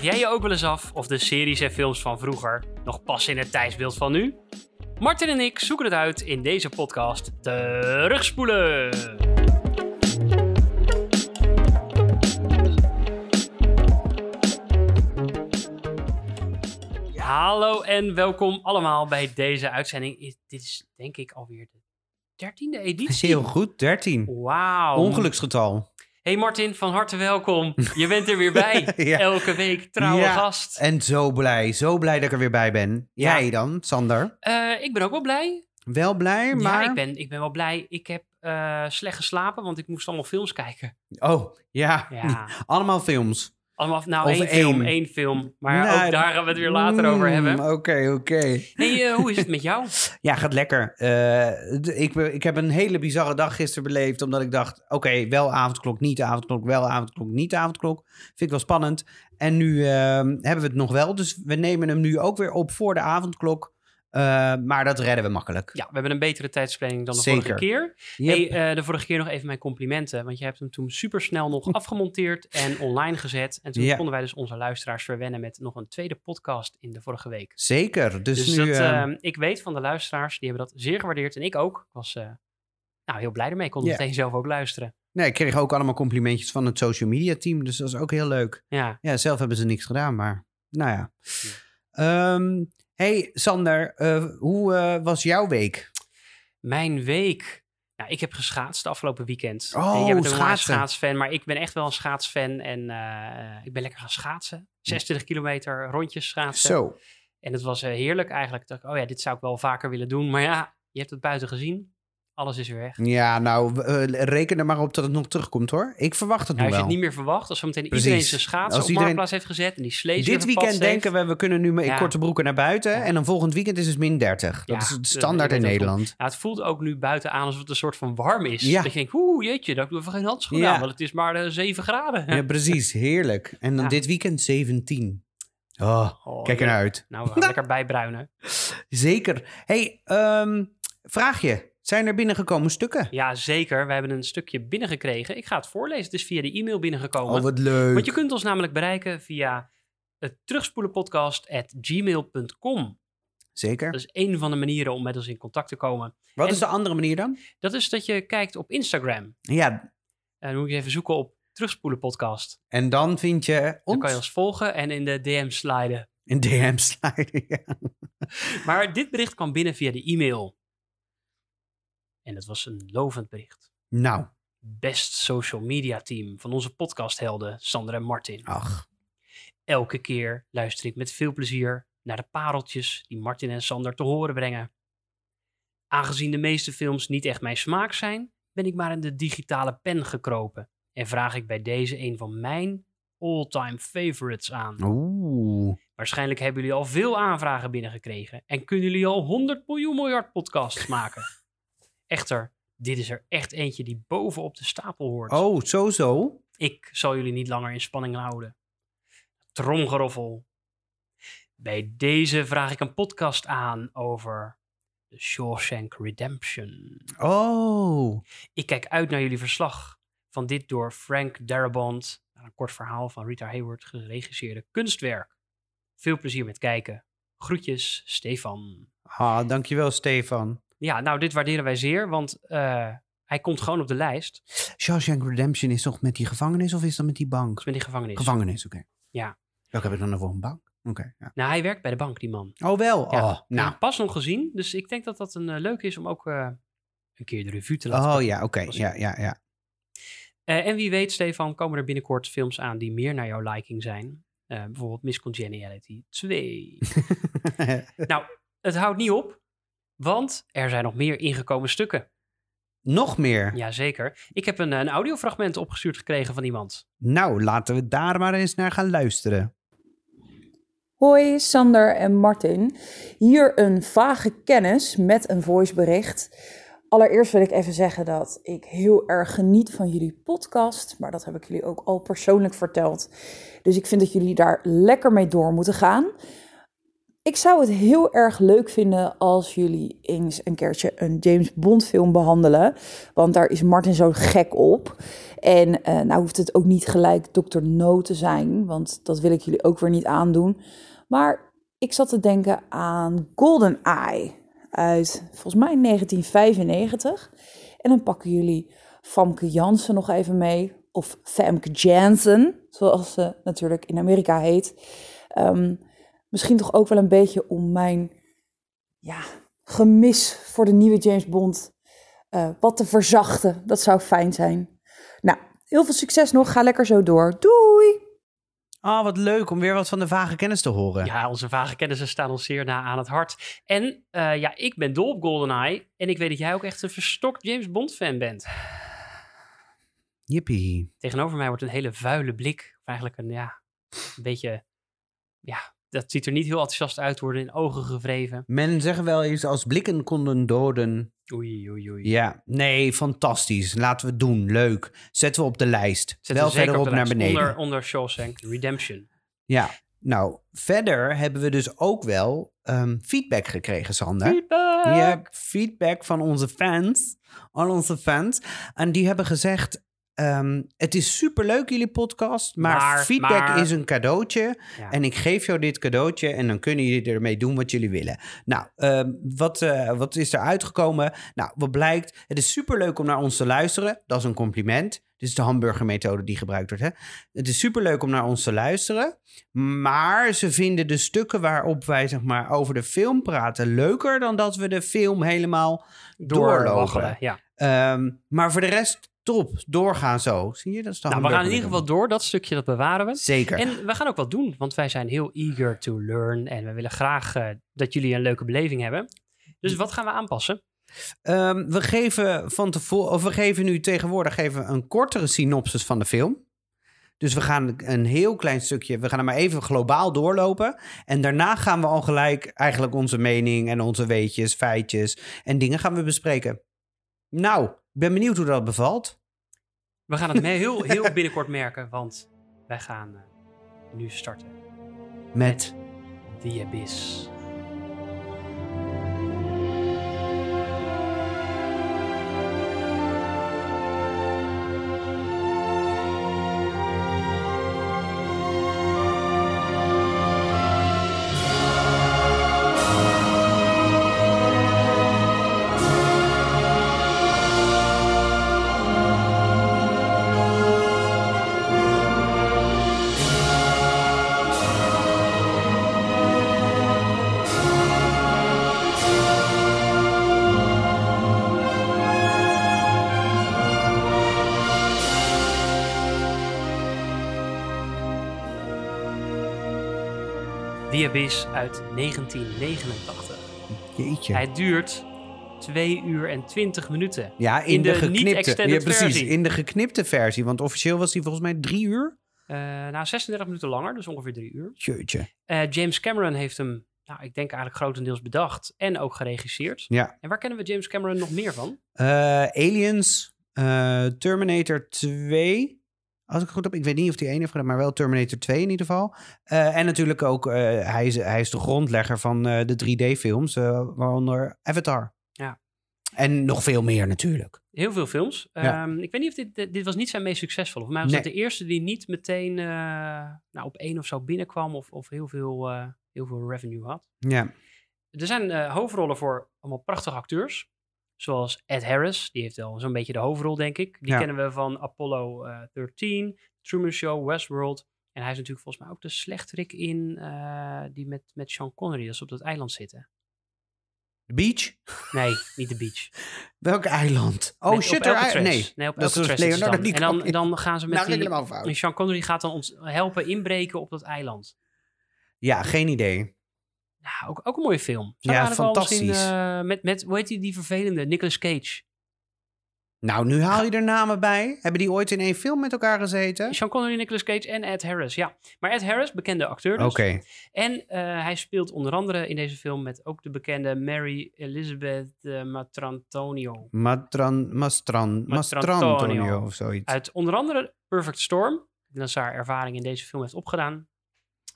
Vraag jij je ook wel eens af of de series en films van vroeger nog passen in het tijdsbeeld van nu? Martin en ik zoeken het uit in deze podcast Terugspoelen. Hallo en welkom allemaal bij deze uitzending. Dit is denk ik alweer de dertiende Dat is editie. heel goed, 13. Wauw. Ongeluksgetal. Hey Martin, van harte welkom. Je bent er weer bij. Ja. Elke week trouwe Ja. gast. En zo blij, zo blij dat ik er weer bij ben. Ja. Jij dan, Sander? Eh, ik ben ook wel blij. Wel blij, maar... Ja, ik ben, ik ben wel blij. Ik heb eh, slecht geslapen, want ik moest allemaal films kijken. Oh, ja. Ja, Allemaal films. Allemaal, nou Of één film, één. film. Maar Nou, ook daar gaan we het weer later over Mm, hebben. Oké, oké. Hey, eh, hoe is het met jou? Ja, gaat lekker. Eh, ik, be- ik heb een hele bizarre dag gisteren beleefd, omdat ik dacht, oké, wel avondklok, niet avondklok, wel avondklok, niet avondklok. Vind ik wel spannend. En nu ehm, hebben we het nog wel, dus we nemen hem nu ook weer op voor de avondklok. Eh, maar dat redden we makkelijk. Ja, we hebben een betere tijdsplanning dan de Zeker. vorige keer. Yep. Hey, eh, de vorige keer nog even mijn complimenten. Want je hebt hem toen supersnel nog afgemonteerd en online gezet. En toen Ja. konden wij dus onze luisteraars verwennen met nog een tweede podcast in de vorige week. Zeker. Dus, Dus, nu... dat, eh, eh, ik weet van de luisteraars, die hebben dat zeer gewaardeerd. En ik ook. Ik was eh, nou, heel blij ermee. Ik kon Ja. meteen zelf ook luisteren. Nee, ik kreeg ook allemaal complimentjes van het social media team. Dus dat is ook heel leuk. Ja, Ja, zelf hebben ze niks gedaan, maar nou ja. Ehm, hey Sander, eh, hoe eh, was jouw week? mijn week. Nou, ik heb geschaatst afgelopen weekend. Oh, En jij bent een schaatsfan, maar ik ben echt wel een schaatsfan. En eh, ik ben lekker gaan schaatsen. 26 kilometer rondjes schaatsen. Zo. En het was eh, heerlijk eigenlijk. Ik dacht, oh ja, dit zou ik wel vaker willen doen. Maar ja, je hebt het buiten gezien. Alles is weer weg. Ja, nou, eh, reken er maar op dat het nog terugkomt hoor. Ik verwacht het Nou, als nog je het wel. niet meer verwacht, als zometeen Precies. iedereen zijn schaatsen Als op iedereen- Marktplaats heeft gezet en die slees Dit weekend denken we, we kunnen nu met Ja. korte broeken naar buiten. Ja. En dan volgend weekend is het min 30. Dat Ja, is het standaard in wel. Nederland. Ja, het voelt ook nu buiten aan alsof het een soort van warm is. Ja. Dat je denkt, oeh, jeetje, dat doen we geen handschoenen aan, want het is maar eh, 7 graden. Ja, precies. Heerlijk. En dan dit weekend 17. Oh, Oh, kijk ernaar uit. Nou, we gaan lekker bijbruinen. Zeker. hey, ehm, vraag je. Zijn er binnengekomen stukken? Ja, zeker. We hebben een stukje binnengekregen. Ik ga het voorlezen. Het is via de e-mail binnengekomen. Oh, wat leuk. Want je kunt ons namelijk bereiken via het terugspoelenpodcast.gmail.com. Zeker. Dat is één van de manieren om met ons in contact te komen. Wat en- is de andere manier dan? Dat is dat je kijkt op Instagram. Ja, En dan moet je even zoeken op Terugspoelen Podcast. en dan vind je Dan ons kan je ons volgen en in de DM sliden. in DM sliden. Ja. Maar dit bericht kwam binnen via de e-mail. En het was een lovend bericht. Nou, Best social media team van onze podcasthelden Sander en Martin. ach. Elke keer luister ik met veel plezier naar de pareltjes die Martin en Sander te horen brengen. Aangezien de meeste films niet echt mijn smaak zijn, ben ik maar in de digitale pen gekropen en vraag ik bij deze een van mijn all-time favorites aan. Oeh. Waarschijnlijk hebben jullie al veel aanvragen binnengekregen en kunnen jullie al 100 miljoen miljard podcasts maken. Echter, dit is er echt eentje die bovenop de stapel hoort. Oh, zo zo. Ik zal jullie niet langer in spanning houden. Tromgeroffel. Bij deze vraag ik een podcast aan over The Shawshank Redemption. Oh. Ik kijk uit naar jullie verslag van dit door Frank Darabont, een kort verhaal van Rita Hayward geregisseerde kunstwerk. Veel plezier met kijken. Groetjes, Stefan. Ah, dankjewel, Stefan. Ja, nou, dit waarderen wij zeer, want eh, hij komt gewoon op de lijst. Shawshank Redemption is toch met die gevangenis of is dat met die bank? Met die gevangenis. Gevangenis, oké. Ja. Welke heb ik dan nog voor een bank? Oké, ja. nou, hij werkt bij de bank, die man. Oh, wel. Ja, Oh, nou. Pas nog gezien, dus ik denk dat dat een eh, leuk is om ook eh, een keer de revue te laten Oh ja, oké. Ja, ja, ja. En wie weet, Stefan, komen er binnenkort films aan die meer naar jouw liking zijn. Bijvoorbeeld Miss Congeniality 2. nou, het houdt niet op, want er zijn nog meer ingekomen stukken. nog meer. Jazeker. Ik heb een, een audiofragment opgestuurd gekregen van iemand. Nou, laten we daar maar eens naar gaan luisteren. Hoi, Sander en Martin. Hier een vage kennis met een voicebericht. Allereerst wil ik even zeggen dat ik heel erg geniet van jullie podcast, maar dat heb ik jullie ook al persoonlijk verteld. Dus ik vind dat jullie daar lekker mee door moeten gaan. Ik zou het heel erg leuk vinden als jullie eens een keertje een James Bond film behandelen. Want daar is Martin zo gek op. En eh, nou hoeft het ook niet gelijk Dr. No te zijn, want dat wil ik jullie ook weer niet aandoen. Maar ik zat te denken aan Golden Eye uit volgens mij 1995. En dan pakken jullie Famke Jansen nog even mee. Of Famke Jansen, zoals ze natuurlijk in Amerika heet. Ehm, misschien toch ook wel een beetje om mijn ja, gemis voor de nieuwe James Bond uh, wat te verzachten. Dat zou fijn zijn. Nou, heel veel succes nog. Ga lekker zo door. Doei! Ah, wat leuk om weer wat van de vage kennis te horen. Ja, onze vage kennissen staan ons zeer na aan het hart. En uh, ja, ik ben dol op GoldenEye. En ik weet dat jij ook echt een verstokt James Bond fan bent. Jippie. Tegenover mij wordt een hele vuile blik. Of eigenlijk een, ja, een beetje, ja, dat ziet er niet heel enthousiast uit, worden in ogen gevreven. Men zeggen wel eens, als blikken konden doden. Oei, oei, oei. Ja, nee, fantastisch. Laten we het doen. Leuk. Zetten we op de lijst. Zetten wel we verderop op naar beneden. Onder, onder Shawshank Redemption. Ja, nou, verder hebben we dus ook wel ehm, feedback gekregen, Sander. Feedback! Ja, feedback van onze fans. Al onze fans. En die hebben gezegd... ehm, het is superleuk jullie podcast, maar, Maar, feedback maar- is een cadeautje. Ja. En ik geef jou dit cadeautje en dan kunnen jullie ermee doen wat jullie willen. Nou, ehm, wat, eh, wat is er uitgekomen? Nou, wat blijkt? Het is superleuk om naar ons te luisteren. Dat is een compliment. Dit is de hamburgermethode die gebruikt wordt. Hè? Het is superleuk om naar ons te luisteren. Maar ze vinden de stukken waarop wij zeg maar, over de film praten leuker dan dat we de film helemaal doorlopen. Ja. Ehm, maar voor de rest, top. Doorgaan zo. Zie je? Dat is Nou, we gaan in ieder geval door. Dat stukje, dat bewaren we. Zeker. En we gaan ook wat doen, want wij zijn heel eager to learn. En we willen graag eh, dat jullie een leuke beleving hebben. Dus wat gaan we aanpassen? Ehm, we geven van tevoren, of we geven nu tegenwoordig geven een kortere synopsis van de film. Dus we gaan een heel klein stukje, we gaan er maar even globaal doorlopen. En daarna gaan we al gelijk eigenlijk onze mening en onze weetjes, feitjes en dingen gaan we bespreken. Nou, ik ben benieuwd hoe dat bevalt. We gaan het heel, heel binnenkort merken, want wij gaan eh, nu starten. Met The Abyss. The Abyss uit 1989. jeetje. Hij duurt 2 uur en 20 minuten. ja, in, in de, geknipte. ja, precies, versie. in de geknipte versie. Want officieel was die volgens mij drie uur. Eh nou, 36 minuten langer, dus ongeveer 3 uur. Jeetje. Eh, James Cameron heeft hem, nou, ik denk eigenlijk grotendeels bedacht en ook geregisseerd. Ja. En waar kennen we James Cameron nog meer van? Eh, Aliens, Terminator 2. Als ik het goed heb, ik weet niet of die één heeft gedaan, maar wel Terminator 2 in ieder geval. Eh, en natuurlijk ook, eh, hij, is, hij is de grondlegger van eh, de 3D-films, eh, waaronder Avatar. Ja. En nog veel meer natuurlijk. Heel veel films. Ja. Ehm, ik weet niet of dit, dit, was niet zijn meest succesvolle. Voor mij was Nee. het de eerste die niet meteen nou, op één of zo binnenkwam of, of heel, veel, heel veel revenue had. Ja, Er zijn hoofdrollen voor allemaal prachtige acteurs. Zoals Ed Harris, die heeft wel zo'n beetje de hoofdrol, denk ik. Die Ja. kennen we van Apollo eh 13, Truman Show, Westworld. En hij is natuurlijk volgens mij ook de slechterik in eh, die met, met Sean Connery, dat ze op dat eiland zitten. The Beach? Nee, niet de beach. Welk eiland? Oh, Nee. Island. Nee, nee op dat is Leonardo dan. En dan, dan gaan ze met nou die... En Sean Connery gaat dan ons helpen inbreken op dat eiland. Ja, geen idee. Nou, ook, ook een mooie film. Ja, fantastisch. eh, met, met, hoe heet die, die vervelende? Nicolas Cage. Nou, nu haal je er namen bij. Hebben die ooit in één film met elkaar gezeten? Sean Connery, Nicolas Cage en Ed Harris, ja. Maar Ed Harris, bekende acteur dus. Oké. En eh, hij speelt onder andere in deze film met ook de bekende Mary Elizabeth eh, Matrantonio. Matran, Mastran, Mastrantonio. Mastrantonio of zoiets. Uit onder andere Perfect Storm. Die dat ze haar ervaring in deze film heeft opgedaan.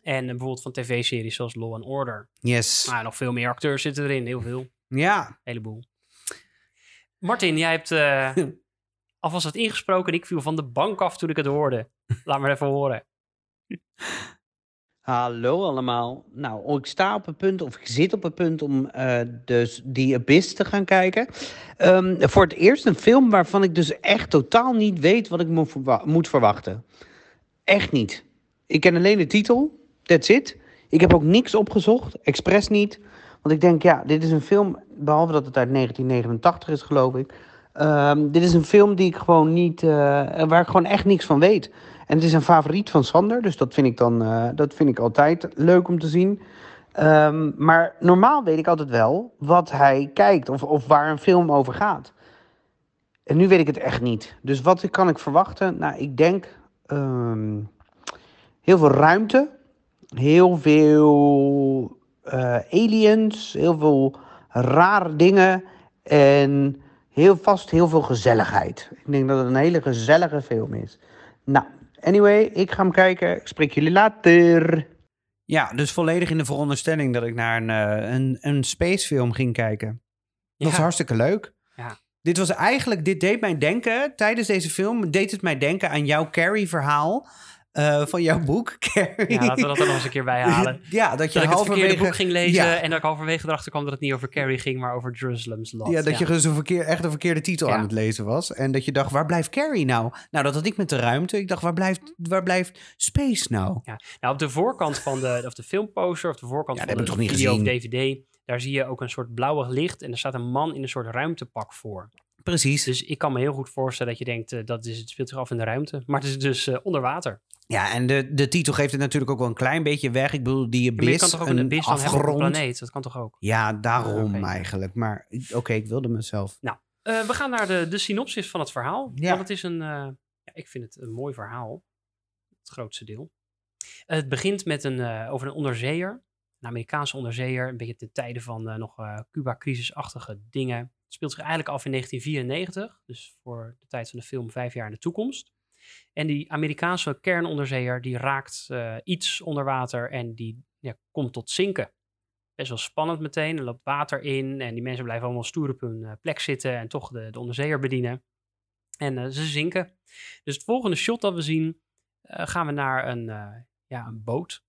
En eh, bijvoorbeeld van tv-series zoals Law and Order. Yes. Nou, nog veel meer acteurs zitten erin. Heel veel. Ja. heleboel. Martin, jij hebt eh alvast wat ingesproken. en Ik viel van de bank af toen ik het hoorde. Laat maar even horen. Hallo allemaal. Nou, ik sta op het punt, of ik zit op het punt om eh dus die Abyss te gaan kijken. Ehm, voor het eerst een film waarvan ik dus echt totaal niet weet wat ik moet, verwa- moet verwachten. Echt niet. Ik ken alleen de titel, that's it. Ik heb ook niks opgezocht, expres niet. Want ik denk, ja, dit is een film, behalve dat het uit 1989 is, geloof ik. ehm, dit is een film die ik gewoon niet, eh, waar ik gewoon echt niks van weet. En het is een favoriet van Sander, dus dat vind ik dan eh, dat vind ik altijd leuk om te zien. Ehm, maar normaal weet ik altijd wel wat hij kijkt of, of waar een film over gaat. En nu weet ik het echt niet. Dus wat kan ik verwachten? Nou, ik denk ehm, heel veel ruimte, heel veel eh, aliens, heel veel rare dingen en heel vast heel veel gezelligheid. Ik denk dat het een hele gezellige film is. Nou, anyway, ik ga hem kijken. Ik spreek jullie later. Ja, dus volledig in de veronderstelling dat ik naar een, eh, een, een spacefilm ging kijken. Dat was Ja. hartstikke leuk. Ja. Dit was eigenlijk, dit deed mij denken, tijdens deze film, deed het mij denken aan jouw Carrie-verhaal eh, van jouw boek, Carrie. Ja, laten we dat er nog eens een keer bij halen. ja, dat je Dat het halverwege... boek ging lezen Ja. en dat ik halverwege erachter kwam dat het niet over Carrie ging, maar over Jerusalem's Lot. Ja, dat je dus een verkeer, echt een verkeerde titel aan het lezen was. En dat je dacht, waar blijft Carrie nou? Nou, dat had ik met de ruimte. Ik dacht, waar blijft, waar blijft Space nou? Ja. Nou, op de voorkant van de, of de filmposter, of de voorkant Ja, van de niet video gezien? of DVD, daar zie je ook een soort blauwig licht en er staat een man in een soort ruimtepak voor. Precies. Dus ik kan me heel goed voorstellen dat je denkt, eh, dat is, het speelt zich af in de ruimte. Maar het is dus eh, onder water. Ja, en de, de titel geeft het natuurlijk ook wel een klein beetje weg. Ik bedoel, die Ja, maar je abyss, kan toch ook een abyss dan hebben op een afgrond. planeet? Dat kan toch ook? Ja, daarom eigenlijk. Maar oké, ik wilde mezelf. Eh, we gaan naar de, de synopsis van het verhaal. Ja. Want het is een, ja, ik vind het een mooi verhaal. Het grootste deel. het begint met een, over een onderzeeër. Een Amerikaanse onderzeeër. Een beetje ten tijde van nog Cuba-crisisachtige dingen. Speelt zich eigenlijk af in 1994. Dus voor de tijd van de film vijf jaar in de toekomst. En die Amerikaanse kernonderzeeër die raakt eh, iets onder water en die ja, komt tot zinken. Best wel spannend meteen. Er loopt water in en die mensen blijven allemaal stoer op hun eh, plek zitten en toch de, de onderzeeër bedienen. En eh, ze zinken. Dus het volgende shot dat we zien, gaan we naar een, ja, een boot.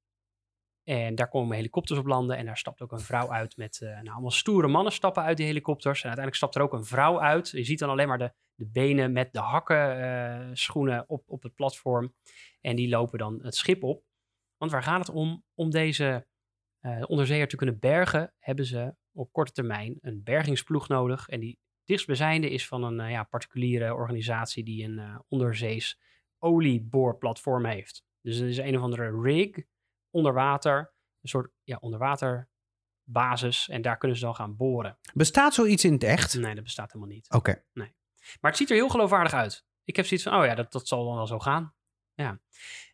En daar komen helikopters op landen en daar stapt ook een vrouw uit met, eh, nou, allemaal stoere mannen stappen uit die helikopters. En uiteindelijk stapt er ook een vrouw uit. Je ziet dan alleen maar de, de benen met de hakken eh, schoenen op, op het platform. En die lopen dan het schip op. Want waar gaat het om? Om deze eh onderzeeër te kunnen bergen, hebben ze op korte termijn een bergingsploeg nodig. En die dichtstbijzijnde is van een ja, particuliere organisatie die een onderzees olieboorplatform heeft. Dus het is een of andere rig onder water, een soort ja, onderwaterbasis. En daar kunnen ze dan gaan boren. Bestaat zoiets in het echt? Nee, dat bestaat helemaal niet. Oké. Maar het ziet er heel geloofwaardig uit. Ik heb zoiets van, oh ja, dat, dat zal dan wel zo gaan. Ja.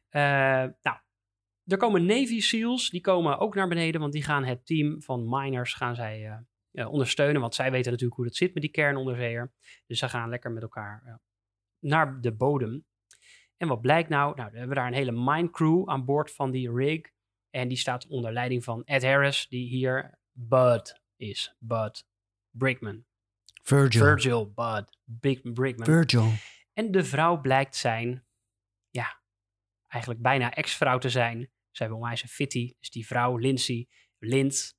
Eh, nou, er komen Navy SEALs, die komen ook naar beneden, want die gaan het team van miners gaan zij, eh, eh, ondersteunen. Want zij weten natuurlijk hoe het zit met die kernonderzeeër. Dus ze gaan lekker met elkaar naar de bodem. En wat blijkt nou? Nou, we hebben daar een hele mine crew aan boord van die rig. En die staat onder leiding van Ed Harris, die hier Bud is. Bud Brickman. Virgil. Virgil Bud Big Brickman. Virgil. En de vrouw blijkt zijn, ja, eigenlijk bijna ex-vrouw te zijn. Zij wil onwijs een fitty. Dus die vrouw, Lindsay, Lind,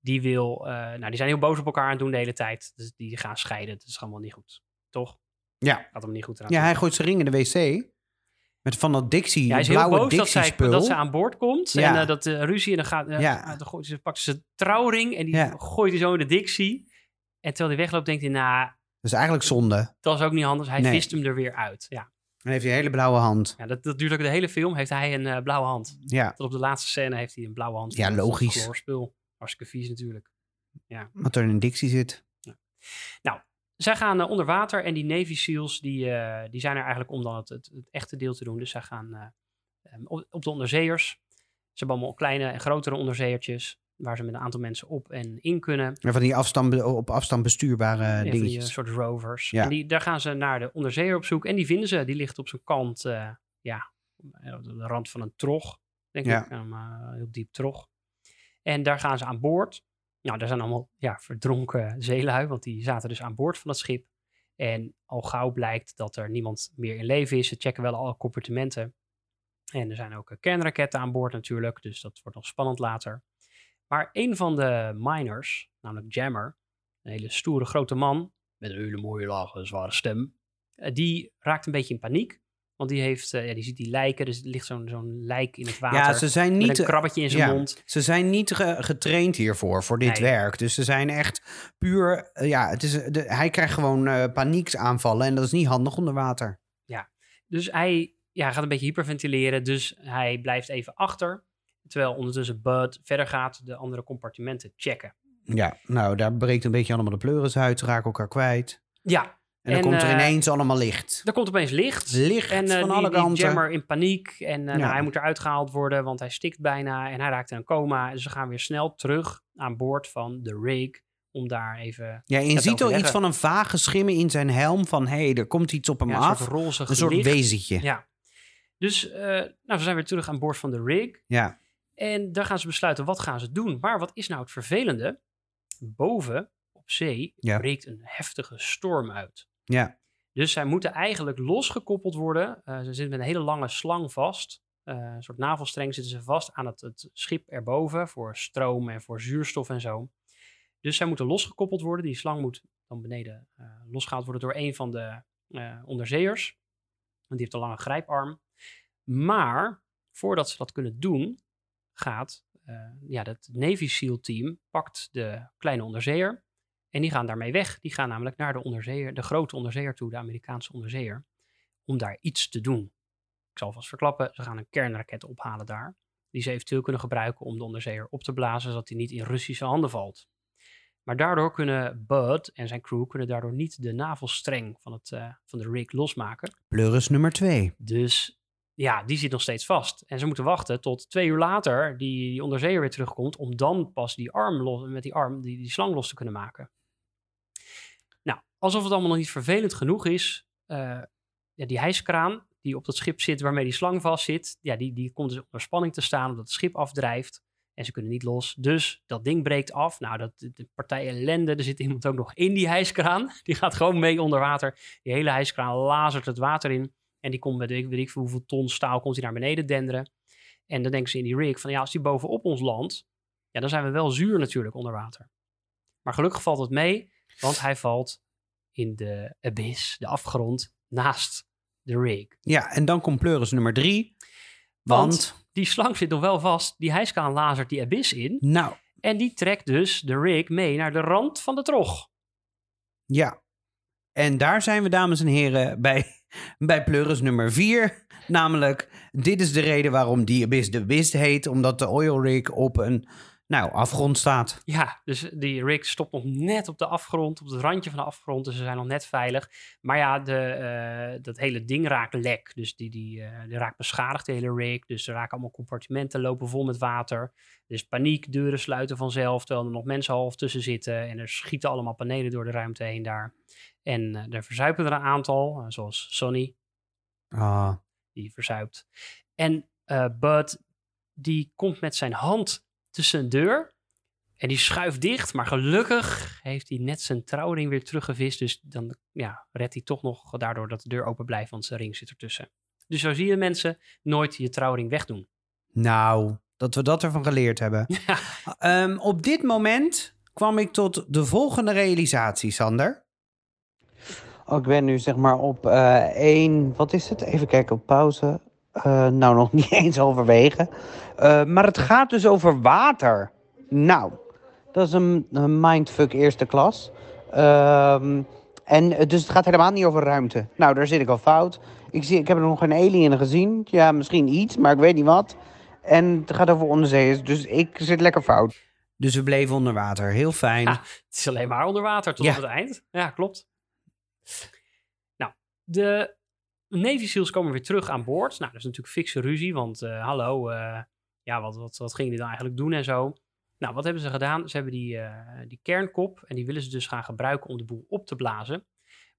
die wil, eh, nou, die zijn heel boos op elkaar aan het doen de hele tijd. Dus die gaan scheiden. Dat is allemaal niet goed. Toch? Ja. Gaat hem niet goed eraan Ja, hij gooit zijn ring in de wc. Met van dat Dixie, Ja, hij is heel blauwe boos dat, zij, dat ze aan boord komt. Ja. En eh, dat de ruzie. En dan, gaat, eh, Ja. dan gooit ze, pakt ze trouwring. En die Ja. gooit hij zo in de Dixie. En terwijl hij wegloopt, denkt hij, nou, Dat is eigenlijk zonde. dat is ook niet handig. Hij Nee. vist hem er weer uit. Ja, Dan heeft hij een hele blauwe hand. ja dat, dat duurt ook de hele film. Heeft hij een eh, blauwe hand. Ja, Tot op de laatste scène heeft hij een blauwe hand. Ja, logisch. chloorspul. Hartstikke vies natuurlijk. wat er in een Dixie zit. Zij gaan eh, onder water en die Navy SEALs die, eh, die zijn er eigenlijk om dan het, het, het echte deel te doen. Dus zij gaan eh, em, op, op de onderzeeërs. Ze hebben allemaal kleine en grotere onderzeeërtjes. Waar ze met een aantal mensen op en in kunnen. En van die afstand, op afstand bestuurbare Ja, van die dingetjes. soort rovers. Ja. En die, daar gaan ze naar de onderzeeër op zoek. En die vinden ze. Die ligt op zijn kant, ja, op de rand van een trog. denk Ja. ik. Uh, heel diep trog. En daar gaan ze aan boord. Nou, daar zijn allemaal ja, verdronken zeelui, want die zaten dus aan boord van het schip. En al gauw blijkt dat er niemand meer in leven is. Ze checken wel alle compartimenten. En er zijn ook eh, kernraketten aan boord natuurlijk, dus dat wordt nog spannend later. Maar een van de miners, namelijk Jammer, een hele stoere grote man met een hele mooie lage, zware stem, eh, die raakt een beetje in paniek. Want die, heeft, eh, ja, die ziet die lijken, dus er ligt zo'n zo'n lijk in het water. Ja, ze zijn niet, een krabbetje in zijn ja, mond. Ze zijn niet ge- getraind hiervoor, voor dit Nee. werk. Dus ze zijn echt puur... eh, ja, het is, de, hij krijgt gewoon eh panieksaanvallen en dat is niet handig onder water. Dus hij ja, gaat een beetje hyperventileren, dus hij blijft even achter. Terwijl ondertussen Bud verder gaat de andere compartimenten checken. Ja, nou, daar breekt een beetje allemaal de pleuris uit. Ze raken elkaar kwijt. Ja, En dan En, komt er eh, ineens allemaal licht. er komt opeens licht. Licht En eh, van die, alle die kanten. jammer in paniek. En eh, nou, Ja. hij moet eruit gehaald worden, want hij stikt bijna. En hij raakt in een coma. Dus ze gaan weer snel terug aan boord van de rig. Om daar even Ja, je ziet al iets van een vage schimmen in zijn helm. Van, hé, hey, er komt iets op hem ja, een af. soort roze een soort wezentje. Ja. Ja. Dus eh, nou, we zijn weer terug aan boord van de rig. En daar gaan ze besluiten, wat gaan ze doen? Maar wat is nou het vervelende? Boven op zee Ja. breekt een heftige storm uit. Ja. Dus zij moeten eigenlijk losgekoppeld worden. Eh, ze zitten met een hele lange slang vast. Eh, een soort navelstreng zitten ze vast aan het, het schip erboven voor stroom en voor zuurstof en zo. Dus zij moeten losgekoppeld worden. Die slang moet dan beneden eh, losgehaald worden door een van de onderzeeërs. Want die heeft een lange grijparm. Maar voordat ze dat kunnen doen, gaat ja, dat Navy SEAL team pakt de kleine onderzeeër. En die gaan daarmee weg. Die gaan namelijk naar de onderzeeër, de grote onderzeeër toe, de Amerikaanse onderzeeër, om daar iets te doen. Ik zal vast verklappen, ze gaan een kernraket ophalen daar, die ze eventueel kunnen gebruiken om de onderzeeër op te blazen, zodat hij niet in Russische handen valt. Maar daardoor kunnen Bud en zijn crew kunnen daardoor niet de navelstreng van, het, eh, van de rig losmaken. Pleuris nummer twee. Dus ja, die zit nog steeds vast. En ze moeten wachten tot twee uur later die, die onderzeeër weer terugkomt. Om dan pas die arm los, met die arm die, die slang los te kunnen maken. Alsof het allemaal nog niet vervelend genoeg is. eh, ja, die hijskraan die op dat schip zit waarmee die slang vast zit. Ja, die, die komt dus onder spanning te staan omdat het schip afdrijft. En ze kunnen niet los. Dus dat ding breekt af. Nou, dat, de, partij ellende. Er zit iemand ook nog in die hijskraan. Die gaat gewoon mee onder water. Die hele hijskraan lazert het water in. En die komt met weet ik hoeveel ton staal komt hij naar beneden denderen. En dan denken ze in die rig van ja, als die bovenop ons landt, ja, dan zijn we wel zuur natuurlijk onder water. Maar gelukkig valt het mee, want hij valt in de abyss, de afgrond, naast de rig. Ja, en dan komt pleuris nummer drie. Want, Want, die slang zit nog wel vast, die hijskraan lazert die abyss in. nou, En die trekt dus de rig mee naar de rand van de trog. ja. En daar zijn we, dames en heren, bij, bij pleuris nummer vier. Namelijk, dit is de reden waarom die abyss de abyss heet. Omdat de oil rig op een, nou, afgrond staat. Ja, dus die rig stopt nog net op de afgrond, op het randje van de afgrond. Dus ze zijn nog net veilig. Maar ja, de, eh, dat hele ding raakt lek. Dus die, die, eh, die raakt beschadigd, de hele rig. Dus er raken allemaal compartimenten, lopen vol met water. Er is paniek, deuren sluiten vanzelf, terwijl er nog mensen half tussen zitten. En er schieten allemaal panelen door de ruimte heen daar. En eh, er verzuipen er een aantal, zoals Sonny, Ah, die verzuipt. En Bud, die komt met zijn hand tussen een deur. En die schuift dicht. Maar gelukkig heeft hij net zijn trouwring weer teruggevist. Dus dan ja, redt hij toch nog daardoor dat de deur open blijft. Want zijn ring zit ertussen. Dus zo zie je mensen nooit je trouwring wegdoen. nou, dat we dat ervan geleerd hebben. Ja. Ehm, op dit moment kwam ik tot de volgende realisatie, Sander. Oh, ik ben nu zeg maar op eh één, wat is het? Even kijken op pauze. Eh, nou, nog niet eens halverwege. Eh, maar het gaat dus over water. Nou, dat is een, een mindfuck eerste klas. Ehm, en eh, dus het gaat helemaal niet over ruimte. Nou, daar zit ik al fout. Ik, zie, ik heb er nog geen alien gezien. Ja, misschien iets, maar ik weet niet wat. En het gaat over onderzeeërs, dus ik zit lekker fout. Dus we bleven onder water. Heel fijn. Ja. Het is alleen maar onder water tot Ja. op het eind. Ja, klopt. Nou, de Navy SEALs komen weer terug aan boord. Nou, dat is natuurlijk fikse ruzie, want eh, hallo, eh, ja, wat, wat, wat gingen die dan eigenlijk doen en zo. Nou, wat hebben ze gedaan? Ze hebben die, eh, die kernkop en die willen ze dus gaan gebruiken om de boel op te blazen.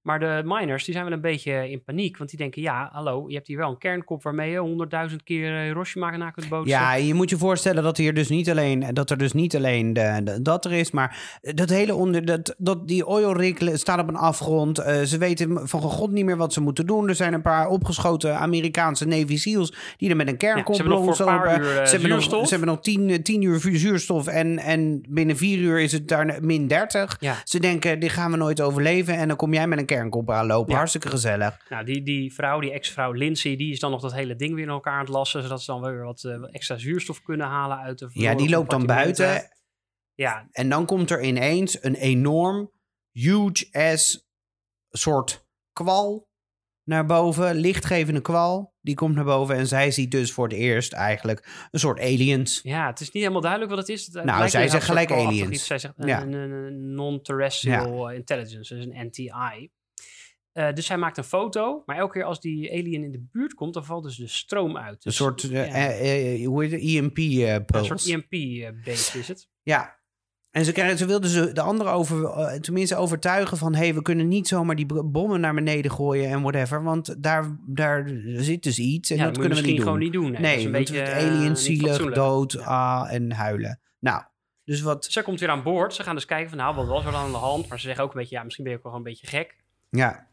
Maar de miners die zijn wel een beetje in paniek. Want die denken, ja, hallo, je hebt hier wel een kernkop waarmee je honderdduizend keer eh, Hiroshima na kunt bootsen. Ja, je moet je voorstellen dat hier dus niet alleen dat er dus niet alleen de, de- dat er is, maar dat hele onder dat, dat die oil staat op een afgrond. Eh, ze weten van god niet meer wat ze moeten doen. Er zijn een paar opgeschoten Amerikaanse Navy SEAls die er met een Ja, kernkop ze hebben nog voor een paar uur, eh, ze hebben nog, ze hebben nog tien, eh, tien uur zuurstof en, en binnen vier uur is het daar min 30. Ja. Ze denken, dit gaan we nooit overleven. En dan kom jij met een kernkop aanlopen. Ja. Hartstikke gezellig. Nou, die, die vrouw, die ex-vrouw Lindsay, die is dan nog dat hele ding weer in elkaar aan het lassen. Zodat ze dan weer wat eh, extra zuurstof kunnen halen uit de Ja, die loopt dan buiten. Ja, En dan komt er ineens een enorm, huge ass soort kwal naar boven. Lichtgevende kwal. Die komt naar boven. En zij ziet dus voor het eerst eigenlijk een soort aliens. ja, het is niet helemaal duidelijk wat het is. Het Nou, zij zegt gelijk aliens. iets. Zij zegt een, Ja. een, een- een non-terrestrial intelligence, dus een NTI. Eh, dus zij maakt een foto, maar elke keer als die alien in de buurt komt, dan valt dus de stroom uit. Een Dus, soort, ja, eh, hoe heet het? EMP eh een soort EMP-based is het. Ja. En ze, krijgen, ze wilden ze de anderen over, tenminste overtuigen van... hé, hey, we kunnen niet zomaar die bommen naar beneden gooien en whatever. Want daar, daar zit dus iets en ja, dat kunnen we misschien niet doen. gewoon niet doen. Nee, Nee, een want beetje het alien, niet zielig, dood Ja. ah, en huilen. Nou, dus wat... Zij komt weer aan boord. Ze gaan dus kijken van, nou, wat was er dan aan de hand? Maar ze zeggen ook een beetje, ja, misschien ben je ook wel een beetje gek. Ja,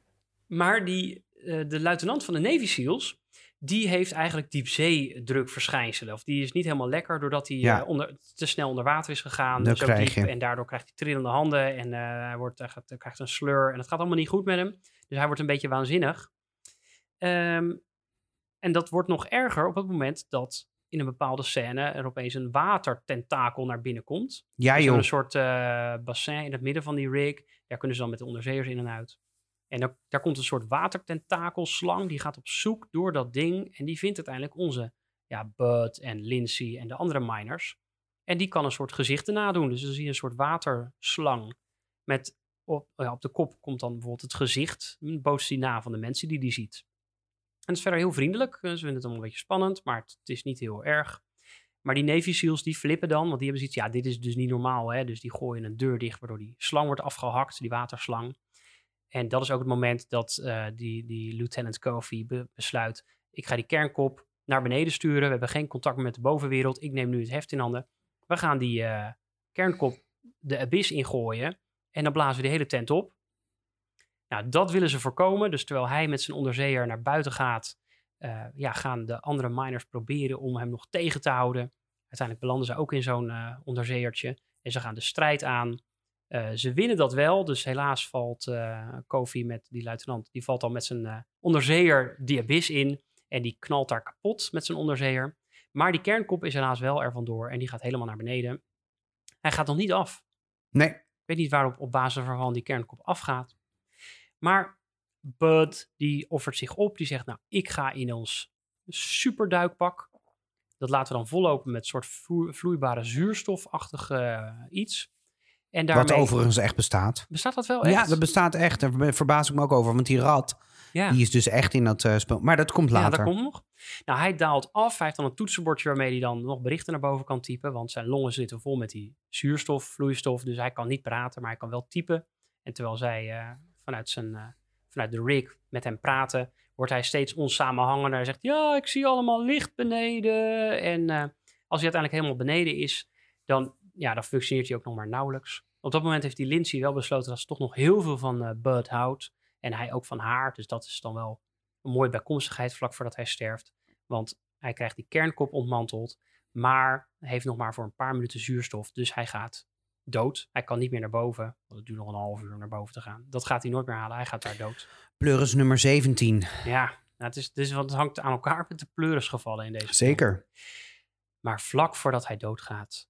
Maar die, eh, de luitenant van de Navy SEALs, die heeft eigenlijk diepzeedrukverschijnselen. Of die is niet helemaal lekker doordat hij Ja. eh, onder, te snel onder water is gegaan. Dat zo krijg diep, en daardoor krijgt hij trillende handen en eh, hij, wordt, hij, gaat- hij krijgt een slur. En het gaat allemaal niet goed met hem. Dus hij wordt een beetje waanzinnig. Ehm, en dat wordt nog erger op het moment dat in een bepaalde scène er opeens een watertentakel naar binnen komt. ja is joh. een soort bassin in het midden van die rig. Daar kunnen ze dan met de onderzeeërs in en uit. En daar, daar komt een soort watertentakelslang. Die gaat op zoek door dat ding. En die vindt uiteindelijk onze ja, Bud en Lindsay en de andere miners. En die kan een soort gezichten nadoen. Dus dan zie je een soort waterslang. Met op, ja, op de kop komt dan bijvoorbeeld het gezicht. Een die na van de mensen die die ziet. En het is verder heel vriendelijk. Ze vinden het allemaal een beetje spannend, maar het, het is niet heel erg. Maar die Navy SEALs die flippen dan, want die hebben zoiets, ja, dit is dus niet normaal. Hè? Dus die gooien een deur dicht, waardoor die slang wordt afgehakt, die waterslang. En dat is ook het moment dat eh, die, die Lieutenant Kofi be- besluit, ik ga die kernkop naar beneden sturen. We hebben geen contact meer met de bovenwereld. Ik neem nu het heft in handen. We gaan die eh, kernkop de abyss ingooien en dan blazen we de hele tent op. Nou, dat willen ze voorkomen. Dus terwijl hij met zijn onderzeeër naar buiten gaat, eh, ja, gaan de andere miners proberen om hem nog tegen te houden. Uiteindelijk belanden ze ook in zo'n eh onderzeeërtje en ze gaan de strijd aan. Eh, ze winnen dat wel, dus helaas valt eh Kofi met die luitenant, die valt al met zijn onderzeeër die abyss in en die knalt daar kapot met zijn onderzeeër. Maar die kernkop is helaas wel er vandoor en die gaat helemaal naar beneden. Hij gaat nog niet af. Nee, Ik weet niet waarop op basis waarvan die kernkop afgaat. Maar Bud, die offert zich op. Die zegt, nou, ik ga in ons superduikpak. Dat laten we dan vollopen met een soort vloe- vloeibare zuurstofachtig eh, iets. En daarmee... wat overigens echt bestaat. Bestaat dat wel echt? Ja, dat bestaat echt. Daar verbaas ik me ook over. Want die rat, Ja. die is dus echt in dat eh, spel. Maar dat komt Ja, later. dat komt nog. Nou, hij daalt af. Hij heeft dan een toetsenbordje waarmee hij dan nog berichten naar boven kan typen. Want zijn longen zitten vol met die zuurstof, vloeistof. Dus hij kan niet praten, maar hij kan wel typen. En terwijl zij eh, vanuit, zijn, eh, vanuit de rig met hem praten, wordt hij steeds onsamenhangender. Hij zegt, ja, ik zie allemaal licht beneden. En als hij uiteindelijk helemaal beneden is, dan, ja, dan functioneert hij ook nog maar nauwelijks. Op dat moment heeft die Lindsay wel besloten dat ze toch nog heel veel van eh, Bud houdt. En hij ook van haar. Dus dat is dan wel een mooie bijkomstigheid vlak voordat hij sterft. Want hij krijgt die kernkop ontmanteld, maar heeft nog maar voor een paar minuten zuurstof. Dus hij gaat dood. Hij kan niet meer naar boven. Want het duurt nog een half uur om naar boven te gaan. Dat gaat hij nooit meer halen. Hij gaat daar dood. Pleuris nummer 17. Ja, nou, het, is, want het hangt aan elkaar met de pleurisgevallen in deze film. Zeker. Maar vlak voordat hij doodgaat,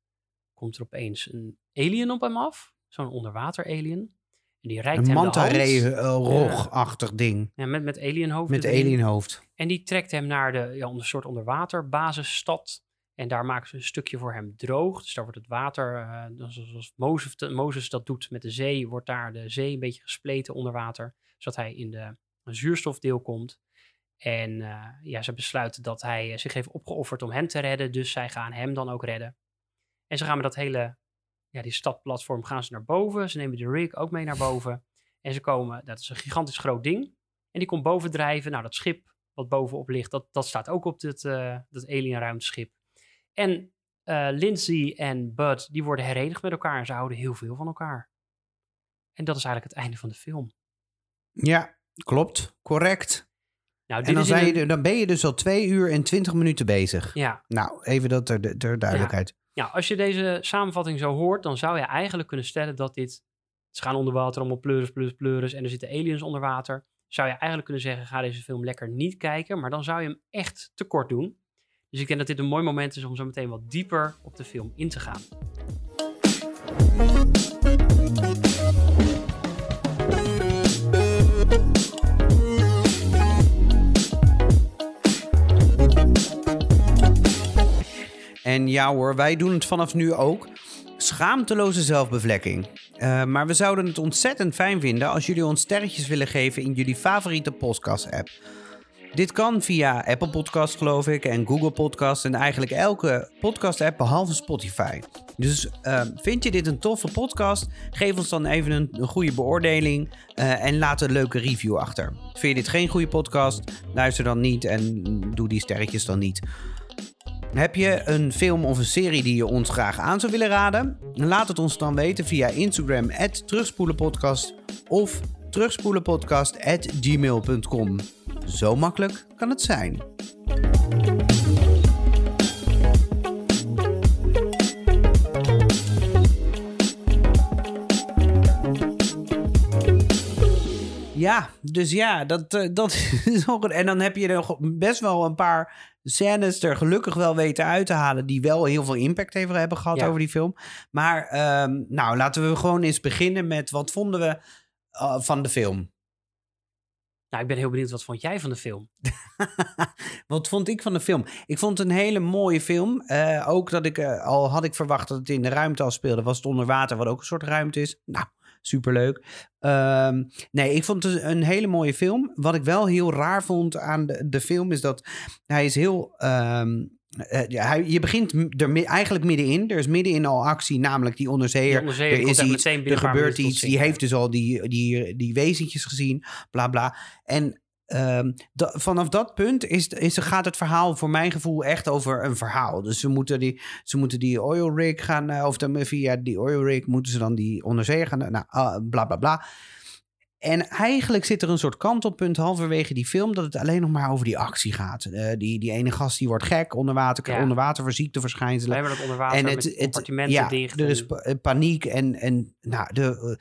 komt er opeens een alien op hem af. Zo'n onderwater-alien. En die reikt Een hem de hand. manta-rog-achtig ding. Ja, met, met alienhoofd Met erin. alienhoofd. En die trekt hem naar de ja, een soort onderwaterbasisstad. En daar maken ze een stukje voor hem droog. Dus daar wordt het water, eh, dus zoals Mozes, Mozes dat doet met de zee, wordt daar de zee een beetje gespleten onder water. Zodat hij in de zuurstofdeel komt. En eh, ja, ze besluiten dat hij eh, zich heeft opgeofferd om hen te redden. Dus zij gaan hem dan ook redden. En ze gaan met dat hele, ja, die stadplatform gaan ze naar boven. Ze nemen de rig ook mee naar boven. En ze komen, dat is een gigantisch groot ding. En die komt bovendrijven. Nou, dat schip wat bovenop ligt, dat, dat staat ook op dit, eh, dat alien ruimteschip. En eh, Lindsay en Bud, die worden herenigd met elkaar en ze houden heel veel van elkaar. En dat is eigenlijk het einde van de film. Ja, klopt. Correct. Nou, En dan, je, er- dan ben je dus al twee uur en twintig minuten bezig. Ja, Nou, even dat ter, ter duidelijkheid. Ja, als je deze samenvatting zo hoort, dan zou je eigenlijk kunnen stellen dat dit... Ze gaan onder water, allemaal pleuris, pleuris, pleuris. En er zitten aliens onder water. Zou je eigenlijk kunnen zeggen, ga deze film lekker niet kijken. Maar dan zou je hem echt tekort doen. Dus ik denk dat dit een mooi moment is om zo meteen wat dieper op de film in te gaan. En ja hoor, wij doen het vanaf nu ook. Schaamteloze zelfbevlekking. Eh, maar we zouden het ontzettend fijn vinden als jullie ons sterretjes willen geven in jullie favoriete podcast-app. Dit kan via Apple Podcast, geloof ik, en Google Podcast en eigenlijk elke podcast-app behalve Spotify. Dus eh, vind je dit een toffe podcast? Geef ons dan even een, een goede beoordeling eh, en laat een leuke review achter. Vind je dit geen goede podcast? Luister dan niet en doe die sterretjes dan niet. Heb je een film of een serie die je ons graag aan zou willen raden? Laat het ons dan weten via Instagram terugspoelenpodcast of terugspoelenpodcast@gmail.com. Zo makkelijk kan het zijn. Ja, dus ja, dat, eh, dat is ook. En dan heb je er nog best wel een paar scènes er gelukkig wel weten uit te halen. die wel heel veel impact hebben, hebben gehad Ja. over die film. Maar ehm, nou, laten we gewoon eens beginnen met wat vonden we eh, van de film? Nou, ik ben heel benieuwd, wat vond jij van de film? Wat vond ik van de film? Ik vond het een hele mooie film. Eh, ook dat ik, al had ik verwacht dat het in de ruimte al speelde, was het onder water, wat ook een soort ruimte is. Nou, superleuk. Ehm, nee, ik vond het een hele mooie film. Wat ik wel heel raar vond aan de, de film is dat hij is heel. ehm, eh, ja, hij, je begint er mi- eigenlijk middenin. Er is middenin al actie, namelijk die onderzeeër. Er is iets, er gebeurt iets. Die heeft dus al die, die, die wezentjes gezien, bla bla. En da- vanaf dat punt is, is, gaat het verhaal voor mijn gevoel echt over een verhaal. Dus ze moeten die, ze moeten die oil rig gaan, eh, of dan via die oil rig moeten ze dan die onderzeeër gaan, nou, ah, bla bla bla. En eigenlijk zit er een soort kantelpunt halverwege die film dat het alleen nog maar over die actie gaat. Eh, die, die ene gast die wordt gek onder water, Ja. onder water voor We ziekteverschijnselen. hebben dat onder water En het, met het, ja, dicht. er is eh, paniek en, en nou, de,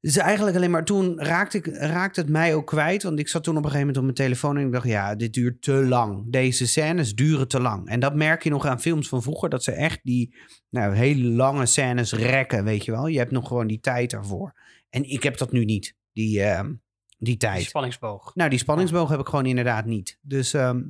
dus eigenlijk alleen maar toen raakte, ik, raakte het mij ook kwijt. Want ik zat toen op een gegeven moment op mijn telefoon en ik dacht, ja, dit duurt te lang. Deze scènes duren te lang. En dat merk je nog aan films van vroeger, dat ze echt die nou, hele lange scènes rekken, weet je wel. Je hebt nog gewoon die tijd daarvoor. En ik heb dat nu niet, die, ehm, die tijd. die spanningsboog. Nou, die spanningsboog heb ik gewoon inderdaad niet. Dus ehm,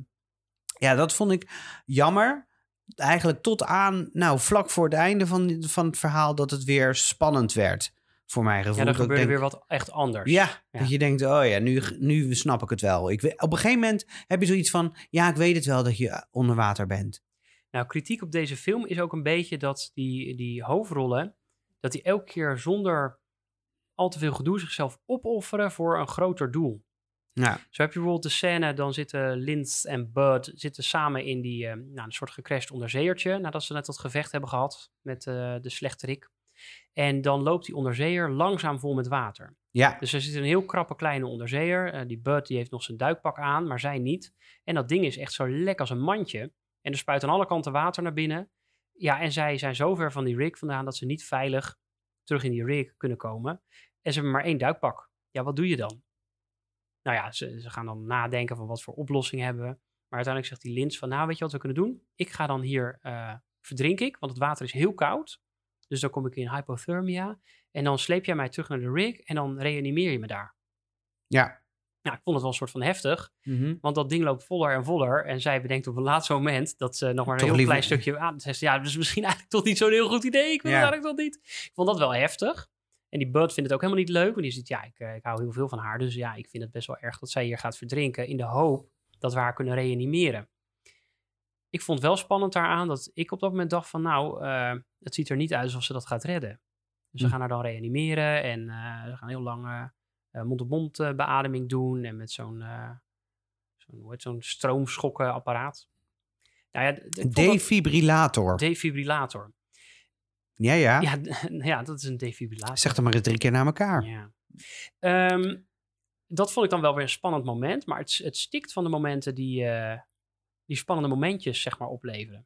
ja, dat vond ik jammer. Eigenlijk tot aan, nou, vlak voor het einde van, van het verhaal, dat het weer spannend werd. Voor mijn gevoel. Ja, er ik gebeurde denk, weer wat echt anders. Ja, Ja. dat je denkt, oh ja, nu, nu snap ik het wel. Ik, op een gegeven moment heb je zoiets van, ja, ik weet het wel dat je onder water bent. Nou, kritiek op deze film is ook een beetje dat die, die hoofdrollen, dat die elke keer zonder al te veel gedoe zichzelf opofferen voor een groter doel. Ja, Zo heb je bijvoorbeeld de scène, dan zitten Linz en Bud zitten samen in die, eh, nou, een soort gecrashed onderzeeërtje, nadat ze net dat gevecht hebben gehad met eh, de slechterik. En dan loopt die onderzeeër langzaam vol met water. ja, Dus er zit een heel krappe kleine onderzeeër. Eh, die Bud die heeft nog zijn duikpak aan, maar zij niet. En dat ding is echt zo lek als een mandje. En er spuit aan alle kanten water naar binnen. Ja, en zij zijn zo ver van die rig vandaan dat ze niet veilig terug in die rig kunnen komen. En ze hebben maar één duikpak. Ja, wat doe je dan? Nou ja, ze, ze gaan dan nadenken van wat voor oplossing hebben we. Maar uiteindelijk zegt die Lins van, nou weet je wat we kunnen doen? Ik ga dan hier, eh, verdrink ik, want het water is heel koud. Dus dan kom ik in hypothermia. En dan sleep jij mij terug naar de rig en dan reanimeer je me daar. ja. Nou, ik vond het wel een soort van heftig, Mhm. want dat ding loopt voller en voller. En zij bedenkt op een laatste moment dat ze nog maar een Toch heel liever- klein stukje aan. Ja, dus misschien eigenlijk toch niet zo'n heel goed idee. Ik wil Ja. het eigenlijk toch niet. Ik vond dat wel heftig. En die Bud vindt het ook helemaal niet leuk. Want die ziet, ja, ik, eh, ik hou heel veel van haar. Dus ja, ik vind het best wel erg dat zij hier gaat verdrinken. In de hoop dat we haar kunnen reanimeren. Ik vond wel spannend daaraan dat ik op dat moment dacht van, nou, eh, het ziet er niet uit alsof ze dat gaat redden. Dus ze Hm. gaan haar dan reanimeren en eh, ze gaan heel lang eh, eh, mond-op-mond eh, beademing doen en met zo'n zo'n hoe heet zo'n stroomschokkenapparaat. Nou ja, dat- Defibrillator. defibrillator. ja, ja. Ja, ja, dat is een defibrillator. Zeg dan maar eens drie keer naar elkaar. Ja. Ehm, dat vond ik dan wel weer een spannend moment, maar het, het stikt van de momenten die, die spannende momentjes zeg maar opleveren.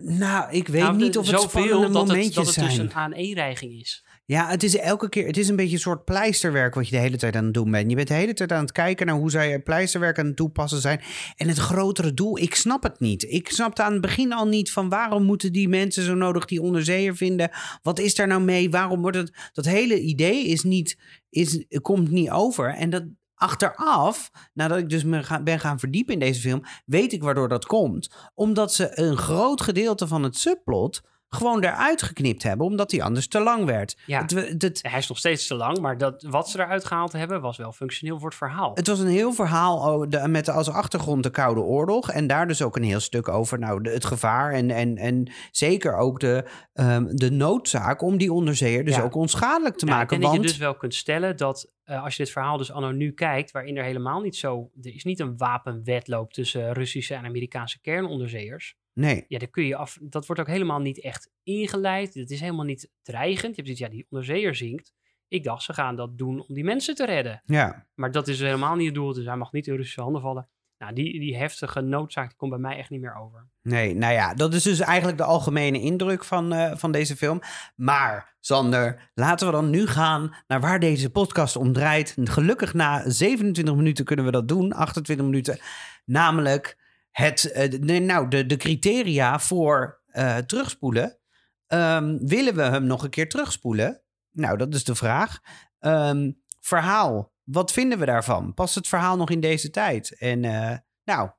Nou, ik weet Nou, niet of het spannende dat momentjes het, dat het zijn. dus een aaneenreiging is. Ja, het is elke keer, het is een beetje een soort pleisterwerk wat je de hele tijd aan het doen bent. Je bent de hele tijd aan het kijken naar hoe zij pleisterwerk aan het toepassen zijn. En het grotere doel, ik snap het niet. Ik snapte aan het begin al niet van waarom moeten die mensen zo nodig die onderzeeër vinden? Wat is daar nou mee? Waarom wordt het, dat hele idee is niet, is, komt niet over. En dat achteraf, nadat ik dus me ga- ben gaan verdiepen in deze film, weet ik waardoor dat komt. Omdat ze een groot gedeelte van het subplot gewoon eruit geknipt hebben, omdat die anders te lang werd. Ja. Het, het, Hij is nog steeds te lang, maar dat, wat ze eruit gehaald hebben was wel functioneel voor het verhaal. het was een heel verhaal met als achtergrond de Koude Oorlog. En daar dus ook een heel stuk over nou, het gevaar en, en, en zeker ook de, ehm, de noodzaak om die onderzeeër dus Ja. ook onschadelijk te Ja, maken. dat Want je dus wel kunt stellen dat eh, als je dit verhaal dus anno nu kijkt, waarin er helemaal niet zo, er is niet een wapenwedloop tussen Russische en Amerikaanse kernonderzeeërs. nee, Ja, daar kun je af, dat wordt ook helemaal niet echt ingeleid. Het is helemaal niet dreigend. Je hebt dit, ja, die onderzeeër zinkt. Ik dacht, ze gaan dat doen om die mensen te redden. ja. Maar dat is helemaal niet het doel, dus hij mag niet in Russische handen vallen. Nou, die, die heftige noodzaak die komt bij mij echt niet meer over. Nee, nou ja, dat is dus eigenlijk de algemene indruk van, eh, van deze film. Maar, Sander, laten we dan nu gaan naar waar deze podcast om draait. Gelukkig na 27 minuten kunnen we dat doen, 28 minuten. Namelijk het, eh, nou, de, de criteria voor eh, terugspoelen. Ehm, willen we hem nog een keer terugspoelen? Nou, dat is de vraag. Ehm, verhaal, wat vinden we daarvan? Past het verhaal nog in deze tijd? En eh, nou,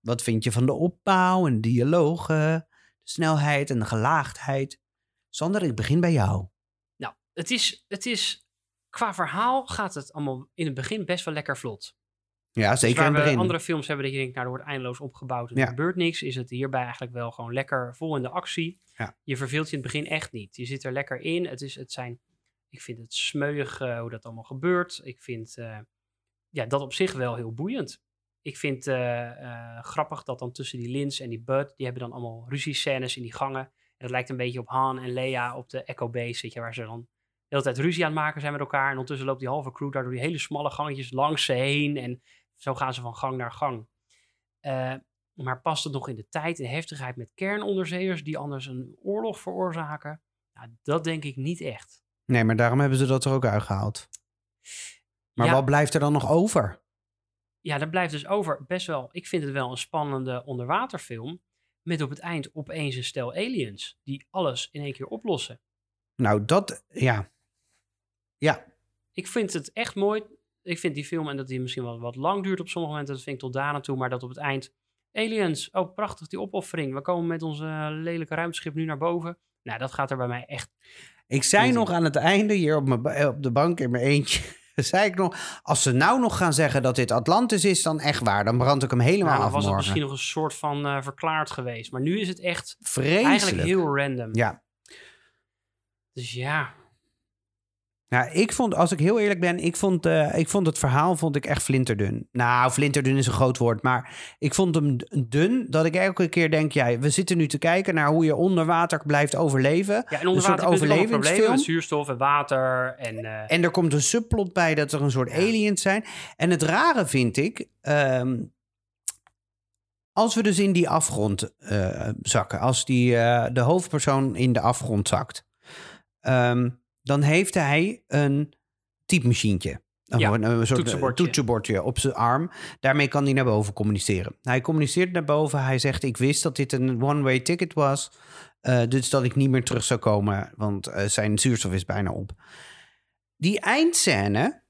wat vind je van de opbouw en de dialogen, de snelheid en de gelaagdheid? Sander, ik begin bij jou. Nou, het is, het is, qua verhaal gaat het allemaal in het begin best wel lekker vlot. Ja, Dus zeker in het begin. andere films hebben dat je denkt, nou, er wordt eindeloos opgebouwd en Ja. er gebeurt niks, is het hierbij eigenlijk wel gewoon lekker vol in de actie. Ja. Je verveelt je in het begin echt niet. Je zit er lekker in. Het, is, het zijn, ik vind het smeuig eh, hoe dat allemaal gebeurt. Ik vind eh, ja, dat op zich wel heel boeiend. Ik vind eh, grappig dat dan tussen die Lins en die Bud, die hebben dan allemaal ruziescènes in die gangen. En dat lijkt een beetje op Han en Lea op de Echo Base, weet je, waar ze dan de hele tijd ruzie aan het maken zijn met elkaar. En ondertussen loopt die halve crew daar door die hele smalle gangetjes langs ze heen. En zo gaan ze van gang naar gang. Maar past het nog in de tijd en heftigheid met kernonderzeeërs die anders een oorlog veroorzaken? Nou, dat denk ik niet echt. Nee, maar daarom hebben ze dat er ook uitgehaald. Maar Ja. wat blijft er dan nog over? Ja, daar blijft dus over best wel. Ik vind het wel een spannende onderwaterfilm. Met op het eind opeens een stel aliens die alles in één keer oplossen. Nou, dat, ja. Ja, Ik vind het echt mooi. Ik vind die film en dat die misschien wel wat lang duurt op sommige momenten. Dat vind ik tot daar naartoe. Maar dat op het eind. Aliens. Oh, prachtig die opoffering. We komen met onze lelijke ruimteschip nu naar boven. Nou, dat gaat er bij mij echt. ik zei nog aan het einde hier op, mijn, ba- op de bank in mijn eentje. zei ik nog, als ze nou nog gaan zeggen dat dit Atlantis is, dan echt waar. Dan brand ik hem helemaal Nou, dan af was het misschien nog een soort van eh, verklaard geweest. Maar nu is het echt Vreselijk. eigenlijk heel random. Ja, Dus ja. Nou, ik vond, als ik heel eerlijk ben, ik vond, eh, ik vond het verhaal vond ik echt flinterdun. Nou, flinterdun is een groot woord, maar ik vond hem dun dat ik elke keer denk, ja, we zitten nu te kijken naar hoe je onder water blijft overleven. Ja, en een onder soort overlevingsfilm. met zuurstof en water. En, eh, En er komt een subplot bij dat er een soort Ja. aliens zijn. En het rare vind ik, ehm, als we dus in die afgrond eh, zakken, als die, de hoofdpersoon in de afgrond zakt, ehm, dan heeft hij een typemachientje. Een, Ja, een, een soort toetsenbordje. toetsenbordje op zijn arm. Daarmee kan hij naar boven communiceren. Hij communiceert naar boven. Hij zegt: Ik wist dat dit een one-way ticket was. eh, dus dat ik niet meer terug zou komen, want eh, zijn zuurstof is bijna op. Die eindscène,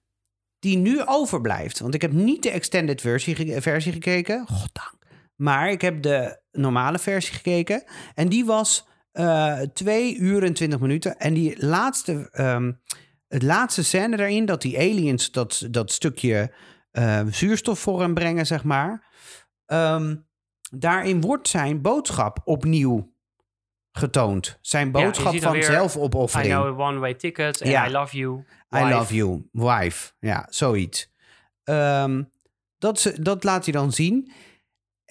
die nu overblijft. Want ik heb niet de extended versie, ge- versie gekeken. Goddank. Maar ik heb de normale versie gekeken. En die was eh 2 uur en 20 minuten. En die laatste, ehm, het laatste scène daarin, dat die aliens dat, dat stukje eh, zuurstof voor hem brengen, zeg maar. ehm, daarin wordt zijn boodschap opnieuw getoond. Zijn boodschap dan van weer, I zelfopoffering. know a one-way ticket en Ja. I love you. I love you, wife. Ja, zoiets. Ehm, dat, dat laat hij dan zien.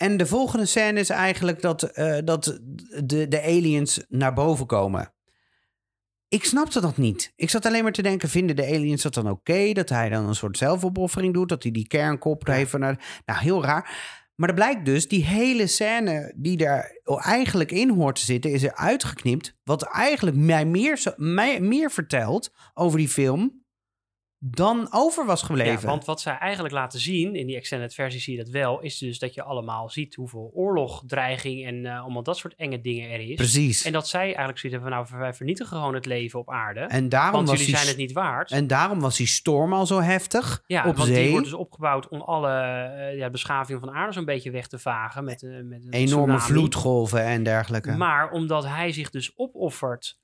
En de volgende scène is eigenlijk dat, eh, dat de, de aliens naar boven komen. Ik snapte dat niet. Ik zat alleen maar te denken, vinden de aliens dat dan oké? Dat hij dan een soort zelfopoffering doet? Dat hij die kernkop Ja. heeft van... Nou, heel raar. Maar er blijkt dus, die hele scène die daar eigenlijk in hoort te zitten... is er uitgeknipt. Wat eigenlijk mij meer, mij meer vertelt over die film... dan over was gebleven. Ja, want wat zij eigenlijk laten zien, in die extended versie zie je dat wel, is dus dat je allemaal ziet hoeveel oorlog, dreiging en eh, allemaal dat soort enge dingen er is. Precies. En dat zij eigenlijk zoiets hebben van, nou, wij vernietigen gewoon het leven op aarde. En daarom, want was jullie die, zijn het niet waard. en daarom was die storm al zo heftig ja, op want zee. die wordt dus opgebouwd om alle eh, ja, beschaving van aarde zo'n beetje weg te vagen. Met, eh, met een Enorme tsunami. vloedgolven en dergelijke. Maar omdat hij zich dus opoffert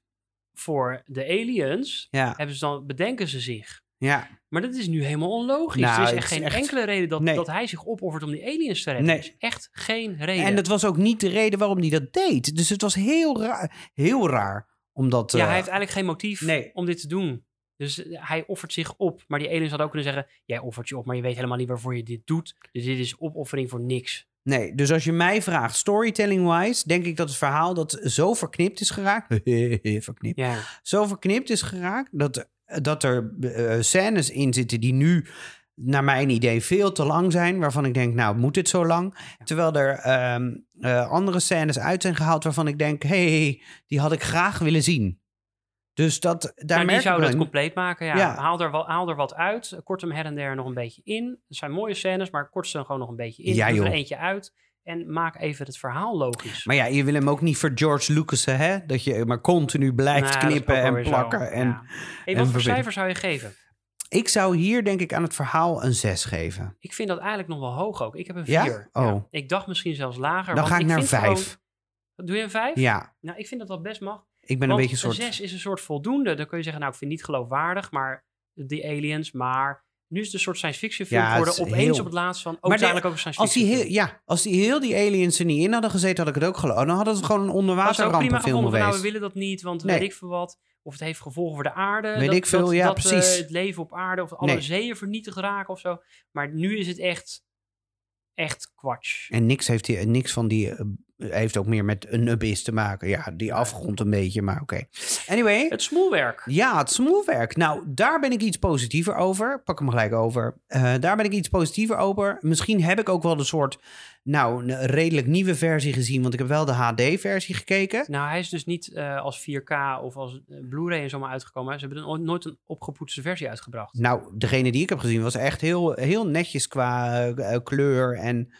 voor de aliens, ja, hebben ze dan, bedenken ze zich. Ja. Maar dat is nu helemaal onlogisch. Nou, er is het echt is geen echt- enkele reden dat, Nee. dat hij zich opoffert om die aliens te redden. Nee. Er is echt geen reden. En dat was ook niet de reden waarom hij dat deed. Dus het was heel raar. Heel raar. Omdat, ja, eh, hij heeft eigenlijk geen motief nee. om dit te doen. Dus eh, hij offert zich op. Maar die aliens hadden ook kunnen zeggen... Jij offert je op, maar je weet helemaal niet waarvoor je dit doet. Dus dit is opoffering voor niks. Nee, dus als je mij vraagt, storytelling-wise, denk ik dat het verhaal dat zo verknipt is geraakt. verknipt. Ja, Zo verknipt is geraakt dat, dat er eh, scènes in zitten die nu, naar mijn idee, veel te lang zijn. Waarvan ik denk, nou, moet dit zo lang? Terwijl er ehm, eh, andere scènes uit zijn gehaald waarvan ik denk, hey, die had ik graag willen zien. Dus dat, daar maar die zouden het in. compleet maken. Ja. Ja. Haal, er wel, haal er wat uit. Kort hem her en der nog een beetje in. Het zijn mooie scènes, maar kort ze gewoon nog een beetje in. Ja, er eentje uit. En maak even het verhaal logisch. Maar ja, je wil hem ook niet voor George Lucas, hè? Dat je maar continu blijft Nou, knippen en zo. plakken. En Ja. Hey, en wat voor cijfer zou je geven? Ik zou hier denk ik aan het verhaal een 6 geven. Ik vind dat eigenlijk nog wel hoog ook. Ik heb een Ja? 4. Oh. Ik dacht misschien zelfs lager. Dan ga ik naar een vind gewoon- 5. Doe je een 5? Ja, Nou, ik vind dat dat best mag. ik ben een beetje een soort... 6 is een soort voldoende. Dan kun je zeggen, nou, ik vind het niet geloofwaardig, maar die aliens, maar nu is het een soort science fiction film geworden. Opeens heel- op het laatst van, ook Maar de- dadelijk ook een science Als die, heel, ja, als die heel die aliens er niet in hadden gezeten, had ik het ook geloofd. Dan hadden het gewoon een onderwaterrampenfilm gevonden van, nou, we geweest. willen dat niet, want Nee. weet ik veel wat. Of het heeft gevolgen voor de aarde. Weet dat, ik veel, dat, ja, dat, eh, precies. het leven op aarde of alle Nee. zeeën vernietigd raken of zo. Maar nu is het echt, echt kwatsch. En niks, heeft die, niks van die eh, heeft ook meer met een abyss te maken. Ja, die afgrond een beetje, maar oké. Anyway, Het smoelwerk. Ja, het smoelwerk. Nou, daar ben ik iets positiever over. Pak hem gelijk over. Eh, daar ben ik iets positiever over. Misschien heb ik ook wel de soort, nou, een redelijk nieuwe versie gezien. Want ik heb wel de HD-versie gekeken. Nou, hij is dus niet eh, als 4K of als eh, Blu-ray en zo maar uitgekomen. Ze hebben er no- nooit een opgepoetste versie uitgebracht. Nou, degene die ik heb gezien was echt heel, heel netjes qua kleur. En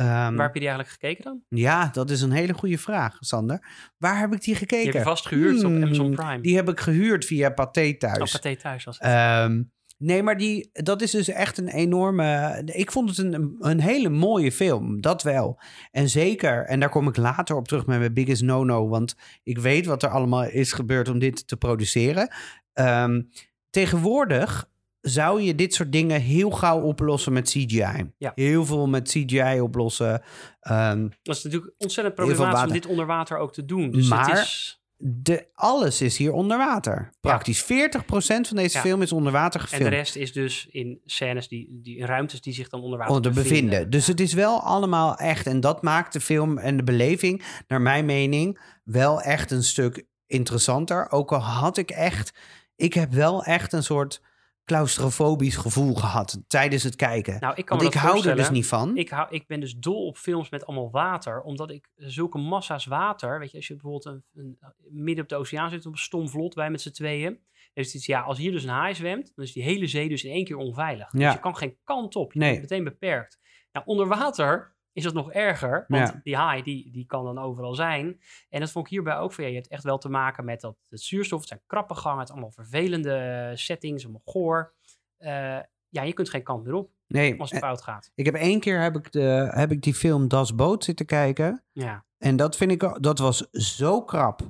ehm, Waar heb je die eigenlijk gekeken dan? ja, dat is een hele goede vraag, Sander. Waar heb ik die gekeken? Die heb je vast gehuurd op Hmm, Amazon Prime. Die heb ik gehuurd via Pathé thuis. Oh, Pathé thuis was het. Ehm, nee, maar die, dat is dus echt een enorme. Ik vond het een, een hele mooie film, dat wel. En zeker, en daar kom ik later op terug met mijn biggest no-no, want ik weet wat er allemaal is gebeurd om dit te produceren. Ehm, tegenwoordig zou je dit soort dingen heel gauw oplossen met CGI. Ja. Heel veel met CGI oplossen. Ehm, dat is natuurlijk ontzettend problematisch om dit onder water ook te doen. Dus Maar- het is... de, alles is hier onder water. Praktisch 40% van deze Ja. film is onder water En gefilmd. de rest is dus in scènes, die, die, in ruimtes die zich dan onder water onder bevinden. Dus het is wel allemaal echt. En dat maakt de film en de beleving, naar mijn mening, wel echt een stuk interessanter. Ook al had ik echt. Ik heb wel echt een soort claustrofobisch gevoel gehad tijdens het kijken. Nou, ik kan Want ik dat hou er dus niet van. Ik, hou, ik ben dus dol op films met allemaal water, omdat ik zulke massa's water, weet je, als je bijvoorbeeld een, een, midden op de oceaan zit op een stom vlot, wij met z'n tweeën, is het ja, als hier dus een haai zwemt, dan is die hele zee dus in één keer onveilig. Ja. Dus je kan geen kant op, je Nee. bent meteen beperkt. Nou, onder water is dat nog erger, want Ja. die haai, die, die kan dan overal zijn. En dat vond ik hierbij ook van, ja, je hebt echt wel te maken met dat, het zuurstof, het zijn krappengangen, het zijn allemaal vervelende settings, allemaal goor. Eh, ja, je kunt geen kant meer op Nee, als het eh, fout gaat. ik heb één keer heb ik, de, heb ik die film Das Boot zitten kijken. Ja. En dat vind ik, dat was zo krap.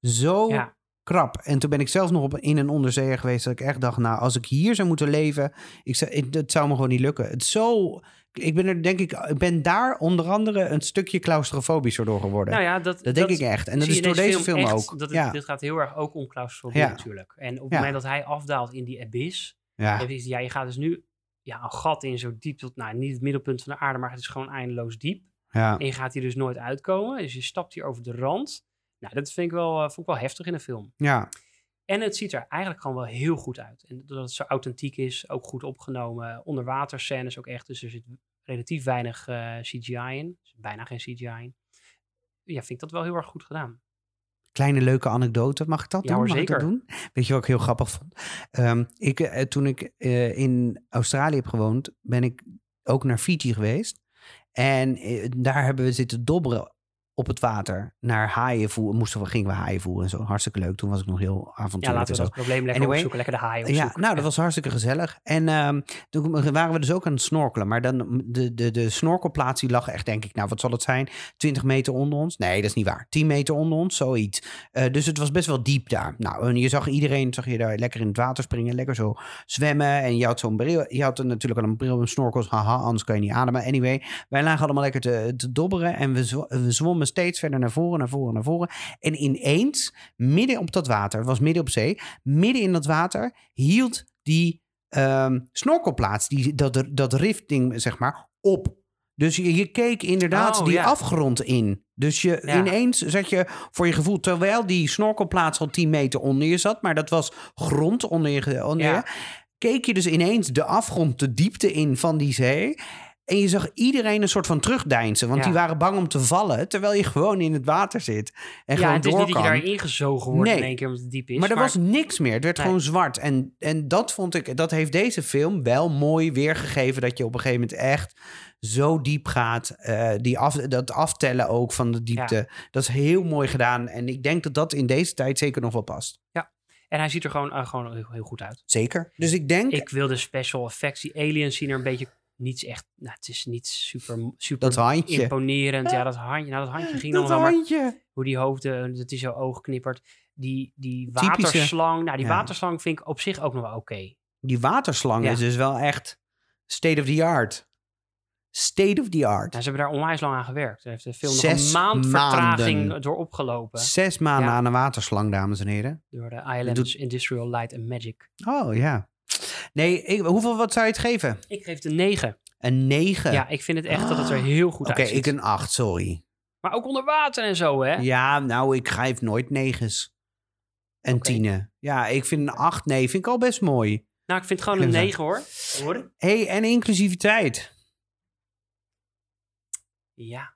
Zo Ja. Krap. En toen ben ik zelfs nog op, in een onderzeeër geweest dat ik echt dacht, nou, als ik hier zou moeten leven, ik zou, ik- het zou me gewoon niet lukken. Het zo, ik ben er denk ik, ik ben daar onder andere een stukje claustrofobischer door geworden. Nou ja, dat, dat denk ik echt. En dat is door deze film, ook. Dat het-. Dit gaat heel erg ook om claustrofobie Ja. natuurlijk. En op het moment dat hij afdaalt in die abyss, ja. dan is- ja, je gaat dus nu ja, een gat in zo diep tot, nou, niet het middelpunt van de aarde, maar het is gewoon eindeloos diep. ja. En je gaat hier dus nooit uitkomen. Dus je stapt hier over de rand. Nou, dat vind ik wel, eh, vond ik wel heftig in een film. ja. En het ziet er eigenlijk gewoon wel heel goed uit. En doordat het zo authentiek is, ook goed opgenomen. Onderwaterscènes ook echt. Dus er zit relatief weinig eh, CGI in. Dus bijna geen CGI in. Ja, vind ik dat wel heel erg goed gedaan. Kleine leuke anekdote, mag ik dat Ja, doen? hoor, Mag ik dat zeker. doen? Weet je wat ik heel grappig vond? Ehm, ik, eh, toen ik in Australië heb gewoond, ben ik ook naar Fiji geweest. En daar hebben we zitten dobberen op het water naar haaien voeren. Moesten we, gingen we haaien voeren en zo. Hartstikke leuk. Toen was ik nog heel Ja, avontuurlijk laten we en dat probleem lekker Anyway, opzoeken. Lekker de haaien Ja, opzoeken. nou, dat was hartstikke gezellig. En ehm, toen waren we dus ook aan het snorkelen. Maar dan, de, de, de snorkelplaats die lag echt, denk ik, nou, wat zal het zijn? 20 meter onder ons? Nee, dat is niet waar. 10 meter onder ons, zoiets. Eh, dus het was best wel diep daar. Nou, en je zag iedereen, zag je daar lekker in het water springen, lekker zo zwemmen. En je had zo'n bril, je had natuurlijk al een bril en snorkels, haha, anders kan je niet ademen. Anyway, wij lagen allemaal lekker te, te dobberen en we, we zwommen steeds verder naar voren, naar voren, naar voren. En ineens, midden op dat water, het was midden op zee, midden in dat water, hield die ehm, snorkelplaats, die, dat, dat rifting, zeg maar, op. Dus je, je keek inderdaad Oh, die ja. afgrond in. Dus je, Ja. ineens zat je voor je gevoel, terwijl die snorkelplaats al 10 meter onder je zat, maar dat was grond onder je, onder Ja. je, keek je dus ineens de afgrond, de diepte in van die zee. En je zag iedereen een soort van terugdeinzen, want Ja. die waren bang om te vallen, terwijl je gewoon in het water zit. En ja, gewoon het is door niet dat je kan. daar ingezogen wordt Nee. in één keer omdat het diep is. Maar er was niks meer. Het werd Nee. gewoon zwart. En, en dat vond ik, dat heeft deze film wel mooi weergegeven. Dat je op een gegeven moment echt zo diep gaat. Eh, die af, dat aftellen ook van de diepte. Dat is heel mooi gedaan. En ik denk dat dat in deze tijd zeker nog wel past. En hij ziet er gewoon, eh, gewoon heel, heel goed uit. Zeker. Dus ik denk Ik wil de special effects. Die aliens zien er een beetje niets echt... Nou, het is niet super, super dat handje. imponerend. Ja, dat handje. Nou, dat handje ging dan Dat handje. hoe die hoofden, dat hij zo oog knippert. Die, die Typische. waterslang, nou die Ja. waterslang vind ik op zich ook nog wel oké. Die waterslang Ja. is dus wel echt state of the art. State of the art. Nou, ze hebben daar onwijs lang aan gewerkt. Daar heeft de film nog Zes een maand vertraging maanden. door opgelopen. Zes maanden Ja. aan een waterslang, dames en heren. Door de Islands Industrial Light and Magic. Oh ja. Nee, ik, hoeveel wat zou je het geven? Ik geef het een 9. Een 9. Ja, ik vind het echt dat het er heel goed Oké, uitziet. ik een 8, sorry. Maar ook onder water en zo, hè? Ja, nou, ik geef nooit negens. En Oké. tienen. Ja, ik vind een 8, nee, vind ik al best mooi. Nou, ik vind het gewoon een Glimlach. 9 hoor. Hoor? hey, en inclusiviteit. Ja,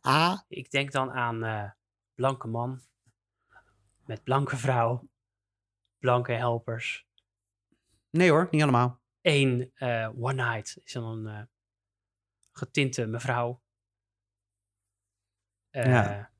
Ah, ik denk dan aan eh, blanke man met blanke vrouw, blanke helpers. Nee hoor, niet allemaal. Eén eh, one night is dan een eh, getinte mevrouw. Eh, Ja.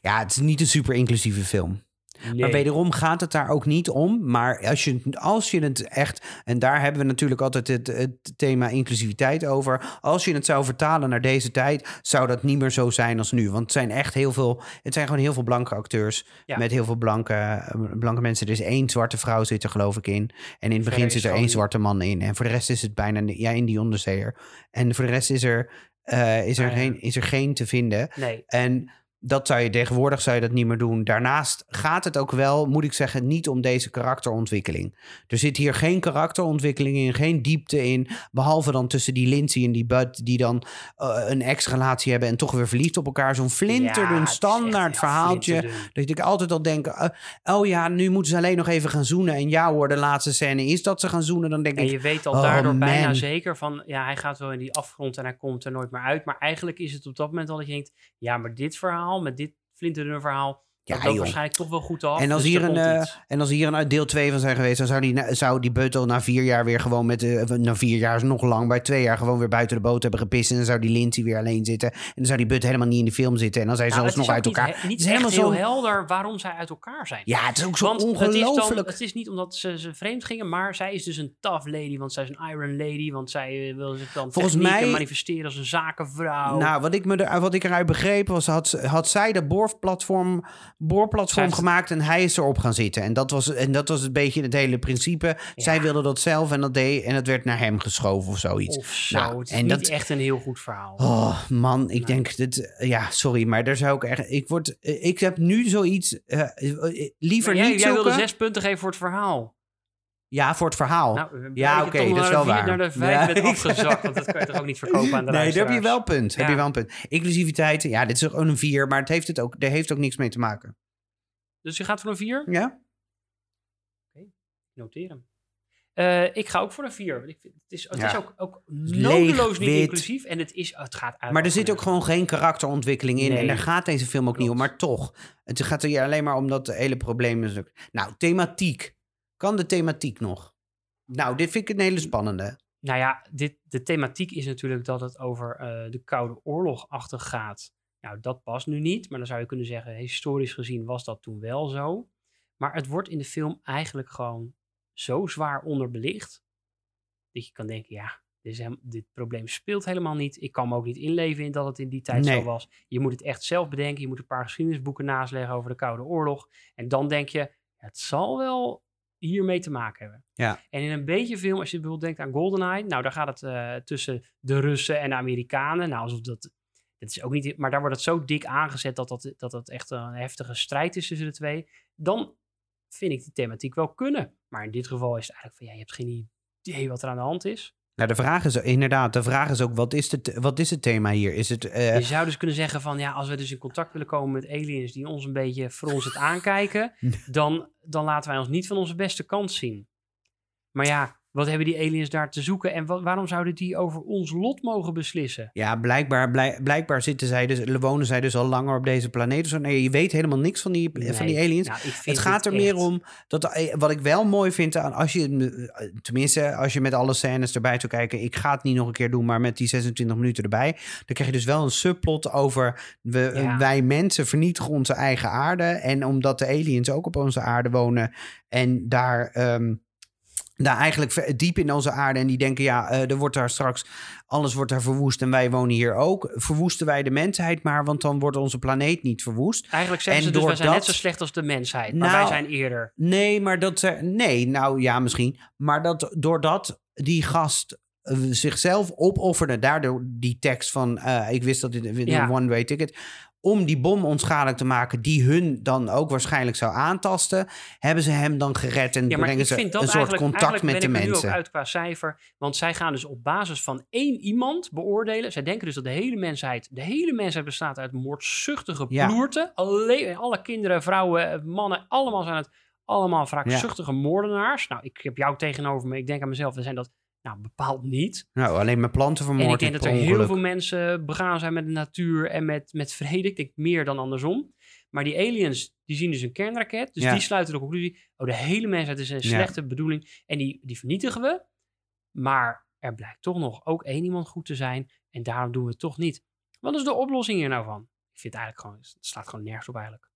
Ja, het is niet een super inclusieve film. Nee. Maar wederom gaat het daar ook niet om. Maar als je, als je het echt... En daar hebben we natuurlijk altijd het, het thema inclusiviteit over. Als je het zou vertalen naar deze tijd... zou dat niet meer zo zijn als nu. Want het zijn echt heel veel... Het zijn gewoon heel veel blanke acteurs... Ja. met heel veel blanke, blanke mensen. Er is één zwarte vrouw zit er geloof ik in. En in het begin zit er één zwarte man in. En voor de rest is het bijna... Ja, in die onderzeeër. En voor de rest is er, eh, is er, Ah, geen, is er geen te vinden. Nee, En dat zou je tegenwoordig zou je dat niet meer doen. Daarnaast gaat het ook wel, moet ik zeggen, niet om deze karakterontwikkeling. Er zit hier geen karakterontwikkeling in, geen diepte in. Behalve dan tussen die Lindsay en die Bud, die dan eh, een ex-relatie hebben en toch weer verliefd op elkaar. Zo'n flinterdun echt standaard verhaaltje. flinterdun. Dat ik altijd al denk, eh, oh ja, nu moeten ze alleen nog even gaan zoenen. En ja hoor, de laatste scène is dat ze gaan zoenen. Dan denk En ik, je weet al oh, daardoor bijna zeker van, ja, hij gaat wel in die afgrond en hij komt er nooit meer uit. Maar eigenlijk is het op dat moment al dat je denkt, ja, maar dit verhaal, met dit flinterdunne verhaal, Ja, dat waarschijnlijk toch wel goed af. En als, dus hier er een, eh, en als hier een deel 2 van zijn geweest, dan zou die, zou die Buttel na vier jaar weer gewoon met. eh, na vier jaar is nog lang, bij twee jaar gewoon weer buiten de boot hebben gepist. En dan zou die Lindsay weer alleen zitten. En dan zou die But helemaal niet in de film zitten. En dan zijn ze Nou, nog uit elkaar. Niet, het he- is helemaal zo. helder waarom zij uit elkaar zijn. Ja, het is ook zo want het is, dan, ongelooflijk. het is niet omdat ze, ze vreemd gingen, maar zij is dus een tough lady, want zij is een iron lady, want zij eh, wil zich dan Volgens mij- manifesteren als een zakenvrouw. Nou, wat ik, me er, wat ik eruit begreep was, had, had zij de boorplatform boorplatform gemaakt en hij is erop gaan zitten. En dat was, en dat was een beetje het hele principe. Zij wilde dat zelf en dat deed en het werd naar hem geschoven of zoiets. Of zo. Nou, het is en niet dat- echt een heel goed verhaal. Oh man, ik denk dit. Ja, sorry, maar daar zou ik echt. Ik word. Ik heb nu zoiets. eh, eh, liever jij, niet jij wilde zes punten geven voor het verhaal. Ja, voor het verhaal. Nou, ja, oké, dat is wel vier- waar. Naar de vijf Ja, afgezakt, want dat kan je toch ook niet verkopen aan de Nee, daar heb je wel een punt. Heb je wel een punt. Inclusiviteit, ja, dit is ook een vier, maar het heeft het ook, daar heeft ook niks mee te maken. Dus je gaat voor een vier? Ja? Noteer hem. Eh, ik ga ook voor een vier. want Ik vind, het is, het Ja. is ook, ook nodeloos niet inclusief. En het, is, het gaat eigenlijk Maar er zit ook gewoon geen karakterontwikkeling in. Nee. En daar gaat deze film ook niet om. Maar toch, het gaat er hier alleen maar om dat hele probleem is. Nou, thematiek. Kan de thematiek nog? Nou, dit vind ik een hele spannende. Nou ja, dit, de thematiek is natuurlijk dat het over eh, de Koude Oorlog achter gaat. Nou, dat past nu niet, maar dan zou je kunnen zeggen, historisch gezien was dat toen wel zo. Maar het wordt in de film eigenlijk gewoon zo zwaar onderbelicht, dat je kan denken, ja, dit, is hem- dit probleem speelt helemaal niet. Ik kan me ook niet inleven in dat het in die tijd Nee. zo was. Je moet het echt zelf bedenken, je moet een paar geschiedenisboeken naast leggen over de Koude Oorlog. En dan denk je, het zal wel hiermee te maken hebben. Ja. En in een beetje film, als je bijvoorbeeld denkt aan GoldenEye, nou daar gaat het eh, tussen de Russen en de Amerikanen. Nou, alsof dat, dat is ook niet, maar daar wordt het zo dik aangezet dat dat, dat dat echt een heftige strijd is tussen de twee. Dan vind ik die thematiek wel kunnen. Maar in dit geval is het eigenlijk van, ja, je hebt geen idee wat er aan de hand is. Nou, de vraag is inderdaad, de vraag is ook, wat is, the- wat is het thema hier? Is het, eh, Je zou dus kunnen zeggen van, ja, als we dus in contact willen komen met aliens die ons een beetje voor ons het aankijken, dan, dan laten wij ons niet van onze beste kant zien. Maar ja, wat hebben die aliens daar te zoeken en wa- waarom zouden die over ons lot mogen beslissen? ja, blijkbaar, blij- blijkbaar zitten zij dus, wonen zij dus al langer op deze planeet. zo. Nee, je weet helemaal niks van die, van die aliens. nou, Het gaat er meer om dat eh, wat ik wel mooi vind aan als je eh, tenminste als je met alle scènes erbij zou kijken, ik ga het niet nog een keer doen, maar met die 26 minuten erbij, dan krijg je dus wel een subplot over we, Ja. wij mensen vernietigen onze eigen aarde en omdat de aliens ook op onze aarde wonen en daar ehm, daar eigenlijk ver- diep in onze aarde en die denken ja, eh, er wordt daar straks alles wordt daar verwoest en wij wonen hier ook. Verwoesten wij de mensheid maar, want dan wordt onze planeet niet verwoest. Eigenlijk zeggen En ze dus, wij zijn net zo slecht als de mensheid, maar Nou, wij zijn eerder. Nee, maar dat ze. Nee, nou ja, misschien. Maar dat doordat die gast eh, zichzelf opofferde, daardoor die tekst van. eh, ik wist dat dit een Ja. one-way ticket. Om die bom onschadelijk te maken, die hun dan ook waarschijnlijk zou aantasten, hebben ze hem dan gered en Ja, brengen ze vind een soort contact met de ben ik er nu mensen. ook uit qua cijfer. Want zij gaan dus op basis van één iemand beoordelen. Zij denken dus dat de hele mensheid, de hele mensheid bestaat uit moordzuchtige Ja. ploerten. Alleen, alle kinderen, vrouwen, mannen, allemaal zijn het allemaal wraakzuchtige moordenaars. Nou, ik heb jou tegenover me. Ik denk aan mezelf, we zijn dat nou bepaald niet. Nou, alleen met planten En ik vermoord. denk dat er heel veel mensen begaan zijn met de natuur en met, met vrede. Ik denk meer dan andersom. Maar die aliens, die zien dus een kernraket. Dus Ja. die sluiten de conclusie. Oh, de hele mensheid is een Ja. slechte bedoeling. En die, die vernietigen we. Maar er blijkt toch nog ook één iemand goed te zijn. En daarom doen we het toch niet. Wat is de oplossing hier nou van? Ik vind het eigenlijk gewoon, het slaat gewoon nergens op eigenlijk.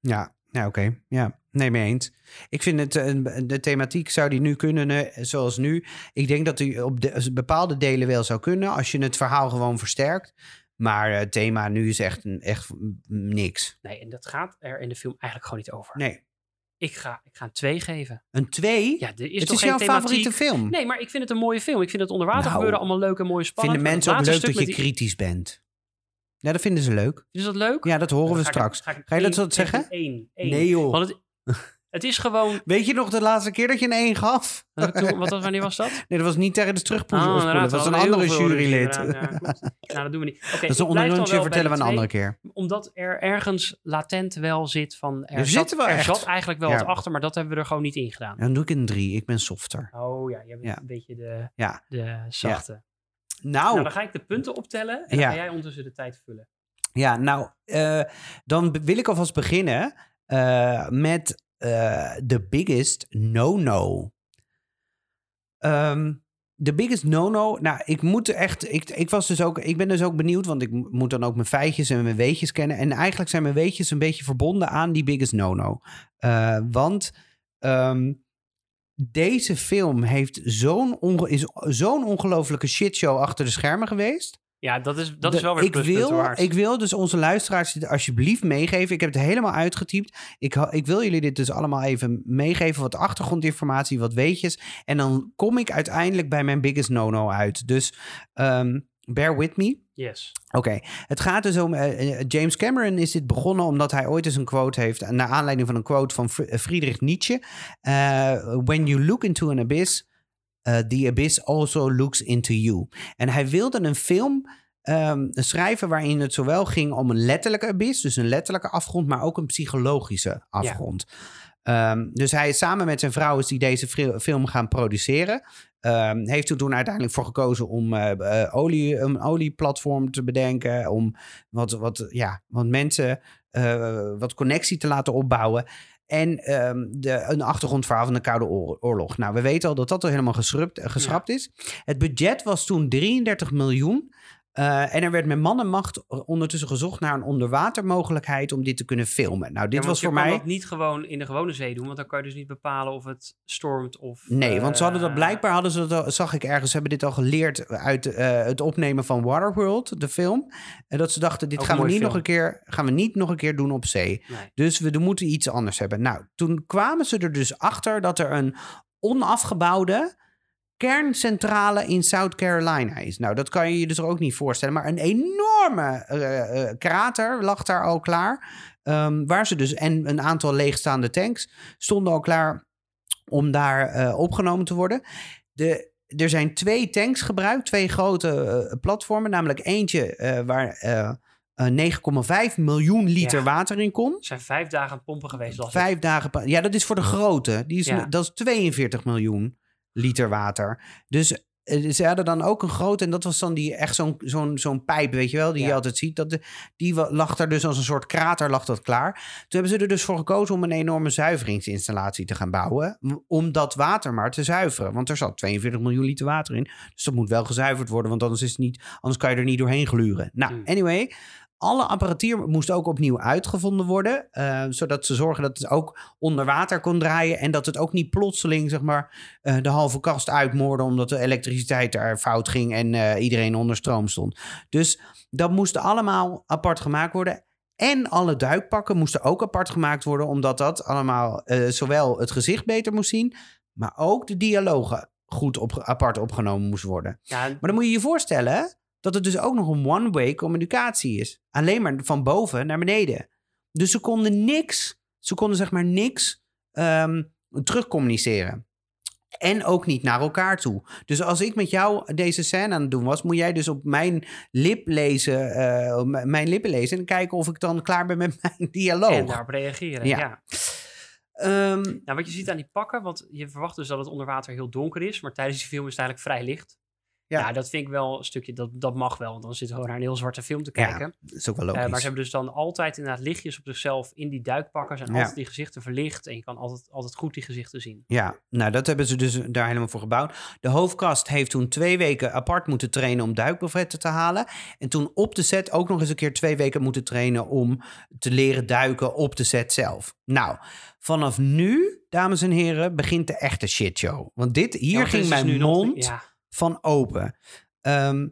Ja, ja oké. Ja, nee, mee eens. Ik vind het, eh, de thematiek zou die nu kunnen, eh, zoals nu. Ik denk dat die op de, bepaalde delen wel zou kunnen, als je het verhaal gewoon versterkt. Maar eh, het thema nu is echt, echt niks. Nee, en dat gaat er in de film eigenlijk gewoon niet over. Nee. Ik, ga, ik ga een 2 geven. Een twee? Ja, er is het toch is geen jouw thematiek? favoriete film. Nee, maar ik vind het een mooie film. Ik vind het onder water Nou, gebeuren allemaal leuk en mooi spannend. Vinden mensen ook leuk dat je kritisch bent? Ja, dat vinden ze leuk. Is dat leuk? Ja, dat horen we ga ik- straks. ga, ik Ga je dat één- zo zeggen? één- één. Nee joh. Want het, het is gewoon... Weet je nog de laatste keer dat je een 1 gaf? Wat, toen- wanneer was dat? Nee, dat was niet tijdens het terugspoelen. Oh, inderdaad, dat was een andere jurylid. ja, nou, dat doen we niet. Oké, dat is een onderrondje, vertellen we een de andere keer. Omdat er ergens latent wel zit van... Er, Er zat, er zat eigenlijk wel Ja. wat achter, maar dat hebben we er gewoon niet in gedaan. Dan doe ik een 3. Ik ben softer. Oh ja, jij bent Ja. een beetje de, Ja. de zachte. Nou, Nou, dan ga ik de punten optellen en dan Ja. ga jij ondertussen de tijd vullen. Ja, nou, eh, dan wil ik alvast beginnen eh, met eh the biggest no-no. Ehm, the biggest no-no. Nou, ik moet echt. Ik, ik, was dus ook, ik ben dus ook benieuwd, want ik mo- moet dan ook mijn feitjes en mijn weetjes kennen. En eigenlijk zijn mijn weetjes een beetje verbonden aan die biggest no-no. Want ehm, deze film heeft zo'n onge- is zo'n ongelofelijke shitshow achter de schermen geweest. Ja, dat is, dat De- is wel weer ik wil, waard. ik wil dus onze luisteraars dit alsjeblieft meegeven. Ik heb het helemaal uitgetypt. Ik, ik wil jullie dit dus allemaal even meegeven. Wat achtergrondinformatie, wat weetjes. En dan kom ik uiteindelijk bij mijn biggest no-no uit. Dus ehm, bear with me. Yes. Oké, het gaat dus om. eh, eh, James Cameron is dit begonnen omdat hij ooit eens een quote heeft. Naar aanleiding van een quote van Fr- eh, Friedrich Nietzsche. Eh, When you look into an abyss, eh, the abyss also looks into you. En hij wilde een film ehm, schrijven waarin het zowel ging om een letterlijke abyss, dus een letterlijke afgrond, maar ook een psychologische afgrond. Ehm, dus hij is samen met zijn vrouw is die deze film gaan produceren. Ehm, heeft er toen uiteindelijk voor gekozen om eh, eh, olie, een olieplatform te bedenken. Om wat, wat, ja, wat mensen eh, wat connectie te laten opbouwen. En ehm, de, een achtergrondverhaal van de Koude Oor- Oorlog. Nou, we weten al dat dat al helemaal geschrapt, eh, geschrapt is. Het budget was toen 33 miljoen. Eh, en er werd met man en macht ondertussen gezocht naar een onderwatermogelijkheid om dit te kunnen filmen. Nou, dit Ja, want was je voor kan mij. dat niet gewoon in de gewone zee doen, want dan kan je dus niet bepalen of het stormt of... Nee, want ze hadden dat eh, blijkbaar hadden ze dat, zag ik ergens, hebben dit al geleerd uit eh, het opnemen van Waterworld, de film. En dat ze dachten, dit Ook gaan we niet nog een keer, gaan we niet nog een keer doen op zee. Nee. Dus we moeten iets anders hebben. Nou, toen kwamen ze er dus achter dat er een onafgebouwde kerncentrale in South Carolina is. Nou, dat kan je je dus ook niet voorstellen. Maar een enorme eh, eh, krater lag daar al klaar. ehm, waar ze dus, en een aantal leegstaande tanks stonden al klaar om daar eh, opgenomen te worden. De, er zijn twee tanks gebruikt, twee grote platformen. Namelijk eentje waar eh, eh, 9,5 miljoen liter Ja. water in kon. Er zijn vijf dagen pompen geweest. Vijf dagen. Ja, dat is voor de grote. Die is, Ja. Dat is 42 miljoen liter water. Dus eh, ze hadden dan ook een grote. En dat was dan die echt zo'n zo'n zo'n pijp, weet je wel, die je altijd ziet. Dat de, die wa- lag daar dus als een soort krater, lag dat klaar. Toen hebben ze er dus voor gekozen om een enorme zuiveringsinstallatie te gaan bouwen. Om dat water maar te zuiveren. Want er zat 42 miljoen liter water in. Dus dat moet wel gezuiverd worden, want anders, is het niet, anders kan je er niet doorheen gluren. Nou, Mm. anyway. Alle apparatuur moest ook opnieuw uitgevonden worden. eh, zodat ze zorgen dat het ook onder water kon draaien. En dat het ook niet plotseling zeg maar, eh, de halve kast uitmoorde. omdat de elektriciteit er fout ging en eh, iedereen onder stroom stond. Dus dat moest allemaal apart gemaakt worden. En alle duikpakken moesten ook apart gemaakt worden. Omdat dat allemaal zowel het gezicht beter moest zien. maar ook de dialogen goed op, apart opgenomen moest worden. Ja, Maar dan moet je je voorstellen dat het dus ook nog een one-way communicatie is. Alleen maar van boven naar beneden. Dus ze konden niks, ze konden zeg maar niks ehm terugcommuniceren. En ook niet naar elkaar toe. Dus als ik met jou deze scène aan het doen was, moet jij dus op mijn lip lezen, eh, mijn lippen lezen en kijken of ik dan klaar ben met mijn dialoog. en daarop reageren. Ja. Ja. Ehm, Nou, wat je ziet aan die pakken, want je verwacht dus dat het onder water heel donker is, maar tijdens die film is het eigenlijk vrij licht. Ja. Ja, dat vind ik wel een stukje, dat, dat mag wel, want dan zit gewoon naar een heel zwarte film te Ja, kijken. dat is ook wel Eh, logisch. maar ze hebben dus dan altijd inderdaad lichtjes op zichzelf in die duikpakken, zijn Ja. altijd die gezichten verlicht en je kan altijd, altijd goed die gezichten zien. Ja, nou dat hebben ze dus daar helemaal voor gebouwd. De hoofdkast heeft toen twee weken apart moeten trainen om duikbrevetten te halen. En toen op de set ook nog eens een keer twee weken moeten trainen om te leren duiken op de set zelf. Nou, vanaf nu, dames en heren, begint de echte shitshow. Want dit, hier Ja, want ging mijn nog- mond ja, van open. Ehm,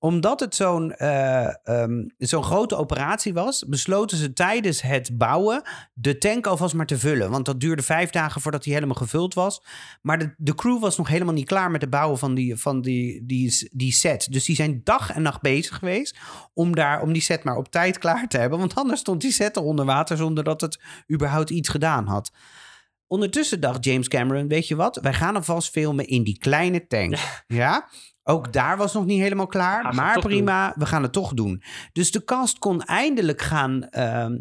omdat het zo'n eh, ehm, zo'n grote operatie was, besloten ze tijdens het bouwen de tank alvast maar te vullen. Want dat duurde vijf dagen voordat hij helemaal gevuld was. Maar de, de crew was nog helemaal niet klaar met het bouwen van die, van die, die, die set. Dus die zijn dag en nacht bezig geweest om, daar, om die set maar op tijd klaar te hebben. Want anders stond die set er onder water zonder dat het überhaupt iets gedaan had. Ondertussen dacht James Cameron, weet je wat? Wij gaan alvast filmen in die kleine tank. Ja? Ook daar was nog niet helemaal klaar. Gaan maar prima, we gaan het toch doen. Dus de cast kon eindelijk gaan, ehm,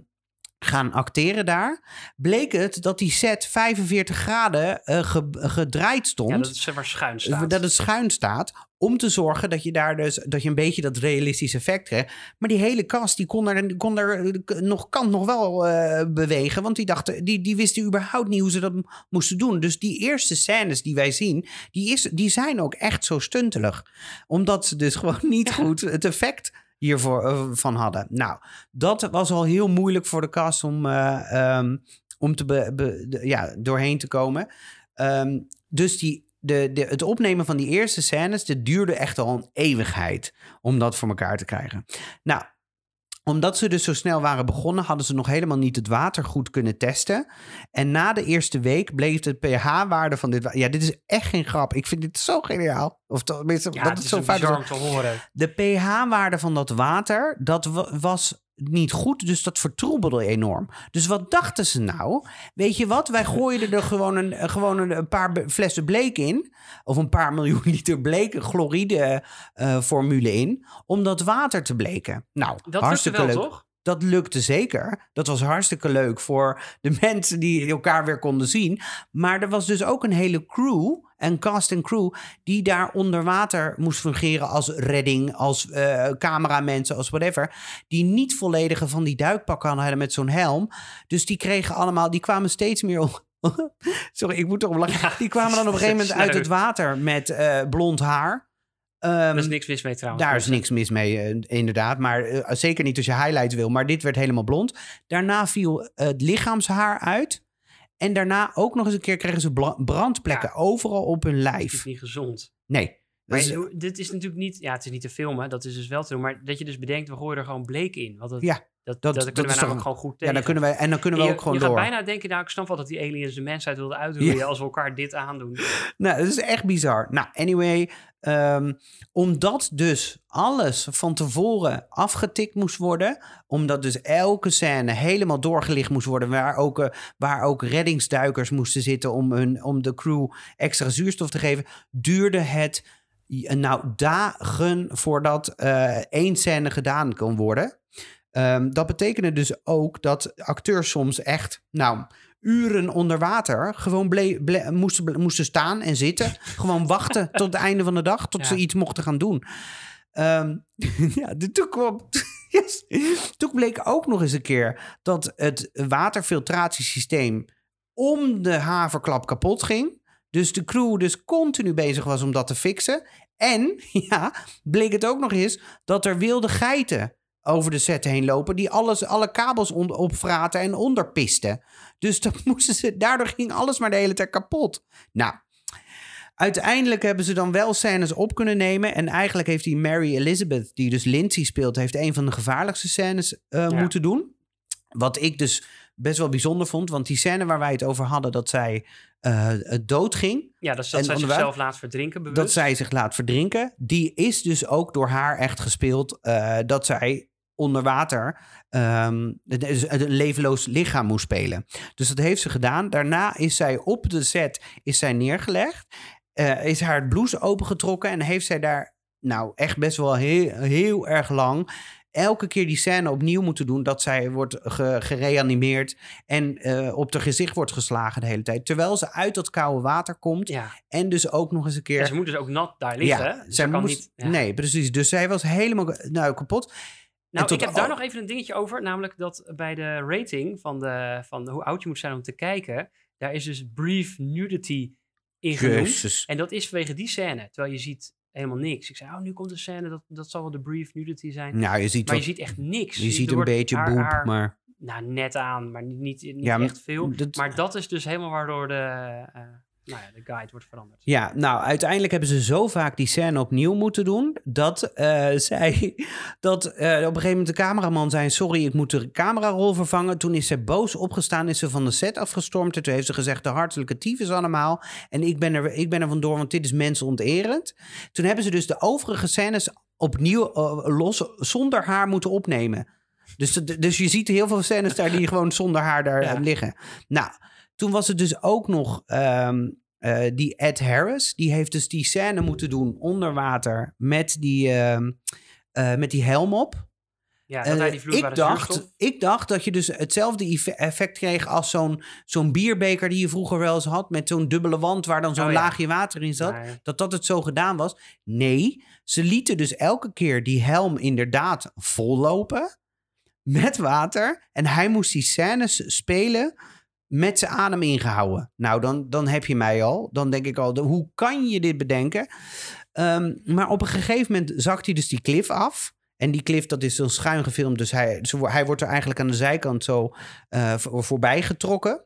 gaan acteren daar. Bleek het dat die set 45 graden eh, ge- gedraaid stond. ja, dat het zeg maar schuin staat. Dat het schuin staat. Om te zorgen dat je daar dus dat je een beetje dat realistische effect krijgt. Maar die hele kast die kon er, kon er nog, kan nog wel eh, bewegen. Want die dachten, die, die wisten überhaupt niet hoe ze dat moesten doen. Dus die eerste scènes die wij zien, die, is, die zijn ook echt zo stuntelig. Omdat ze dus gewoon niet goed het effect hiervoor eh, van hadden. Nou, dat was al heel moeilijk voor de cast om, eh, ehm, om te be, be- de- ja, doorheen te komen. Ehm, dus die de, de, het opnemen van die eerste scènes, dat duurde echt al een eeuwigheid om dat voor elkaar te krijgen. Nou, omdat ze dus zo snel waren begonnen, hadden ze nog helemaal niet het water goed kunnen testen. En na de eerste week bleef de pH-waarde van dit water... Ja, dit is echt geen grap. Ik vind dit zo geniaal. Of tenminste, Ja, dat het is zo vaak te horen. de pH-waarde van dat water, dat wa- was niet goed, dus dat vertroebelde enorm. Dus wat dachten ze nou? Weet je wat, wij gooien er gewoon een, eh, gewoon een, paar flessen bleek in, of een paar miljoen liter bleek, chloride eh, formule in, om dat water te bleken. Nou, Dat hartstikke wel, leuk. toch? Dat lukte zeker. Dat was hartstikke leuk voor de mensen die elkaar weer konden zien. Maar er was dus ook een hele crew, en cast en crew, die daar onder water moest fungeren als redding, als eh cameramensen, als whatever. Die niet volledige van die duikpakken hadden met zo'n helm. Dus die kregen allemaal, die kwamen steeds meer. op- Sorry, ik moet erom lachen. Ja, die kwamen dan op een gegeven moment uit het water met eh, blond haar. Ehm, Daar is niks mis mee trouwens. daar is niks mis mee, eh, inderdaad. Maar zeker niet als je highlights wil. Maar dit werd helemaal blond. Daarna viel het lichaamshaar uit. En daarna ook nog eens een keer kregen ze brandplekken overal op hun Het is lijf. niet gezond. Nee. Maar dit is natuurlijk niet... Ja, het is niet te filmen. Dat is dus wel te doen. Maar dat je dus bedenkt, we gooien er gewoon bleek in. Want dat, Ja, dat, dat- dat, dat kunnen is we namelijk toch- gewoon goed ja, tegen. dan kunnen wij, en dan kunnen we je, ook gewoon je door. gaat bijna denken, nou, ik snap wel dat die aliens de mensheid wilden uitroeien als we elkaar dit aandoen. Nou, dat is echt bizar. Nou, anyway, ehm, omdat dus alles van tevoren afgetikt moest worden, omdat dus elke scène helemaal doorgelicht moest worden, waar ook, eh, waar ook reddingsduikers moesten zitten om, hun, om de crew extra zuurstof te geven, duurde het eh, nou dagen voordat eh één scène gedaan kon worden. Ehm, dat betekende dus ook dat acteurs soms echt, nou, uren onder water gewoon ble- ble- moesten, ble- moesten staan en zitten. gewoon wachten tot het einde van de dag, tot Ja. ze iets mochten gaan doen. Ehm, ja, de- toen, kwam, yes. toen bleek ook nog eens een keer dat het waterfiltratiesysteem om de haverklap kapot ging. Dus de crew dus continu bezig was om dat te fixen. En ja, bleek het ook nog eens dat er wilde geiten over de set heen lopen. Die alles, alle kabels opvraten en onderpisten. Dus dat moesten ze, daardoor ging alles maar de hele tijd kapot. Nou, uiteindelijk hebben ze dan wel scènes op kunnen nemen. En eigenlijk heeft die Mary Elizabeth, die dus Lindsay speelt, heeft een van de gevaarlijkste scènes eh, Ja. moeten doen. Wat ik dus best wel bijzonder vond. Want die scène waar wij het over hadden, dat zij eh dood ging. Ja, dat En zij zichzelf laat verdrinken bewust. Dat zij zich laat verdrinken. Die is dus ook door haar echt gespeeld. dat zij onder water ehm, een levenloos lichaam moest spelen. Dus dat heeft ze gedaan. Daarna is zij op de set is zij neergelegd. eh, is haar blouse opengetrokken. En heeft zij daar nou echt best wel heel, heel erg lang... elke keer die scène opnieuw moeten doen... dat zij wordt ge- gereanimeerd en eh, op haar gezicht wordt geslagen de hele tijd. Terwijl ze uit dat koude water komt... Ja, en dus ook nog eens een keer... en ze moet dus ook nat daar liggen. hè? Dus zij ze kan moest, niet, ja. Nee, precies. Dus zij was helemaal nou, kapot. Nou, ik heb daar nog even een dingetje over. Namelijk dat bij de rating van, de, van hoe oud je moet zijn om te kijken... daar is dus brief nudity in genoemd. En dat is vanwege die scène. Terwijl je ziet helemaal niks. Ik zei, oh, nu komt de scène. Dat, dat zal wel de brief nudity zijn. Nou, je ziet, maar je ziet echt niks. je ziet er een beetje haar- boep, haar- maar... Nou, net aan, maar niet, niet, niet Ja, echt veel. dat- Maar dat is dus helemaal waardoor de, eh, nou ja, de guide wordt veranderd. Ja, nou, uiteindelijk hebben ze zo vaak die scène opnieuw moeten doen... dat eh, zij... dat eh, op een gegeven moment de cameraman zei... sorry, ik moet de camerarol vervangen. Toen is ze boos opgestaan, is ze van de set afgestormd. En toen heeft ze gezegd, de hartelijke tyfus allemaal. En ik ben, er, ik ben er vandoor, want dit is mensonterend. Toen hebben ze dus de overige scènes opnieuw eh, los... zonder haar moeten opnemen. Dus, dus je ziet heel veel scènes daar die gewoon zonder haar daar Ja. liggen. Nou, toen was het dus ook nog ehm, eh, die Ed Harris. Die heeft dus die scène moeten doen onder water met die, ehm, eh, met die helm op. Ja, dat Eh, hij die vloeibare ik, dacht, zuurstof- ik dacht dat je dus hetzelfde effe- effect kreeg als zo'n zo'n bierbeker die je vroeger wel eens had. Met zo'n dubbele wand waar dan zo'n Oh ja. laagje water in zat. Dat dat het zo gedaan was. Nee, ze lieten dus elke keer die helm inderdaad vollopen. Met water. En hij moest die scènes spelen met zijn adem ingehouden. Nou, dan, dan heb je mij al. Dan denk ik al, hoe kan je dit bedenken? Ehm, maar op een gegeven moment zakt hij dus die klif af. En die klif, dat is zo schuin gefilmd. Dus hij, hij wordt er eigenlijk aan de zijkant zo eh, voor- voorbij getrokken.